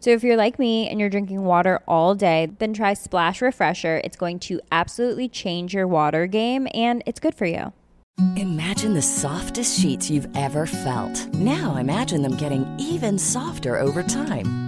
So if you're like me and you're drinking water all day, then try Splash Refresher. It's going to absolutely change your water game and it's good for you. Imagine the softest sheets you've ever felt. Now imagine them getting even softer over time.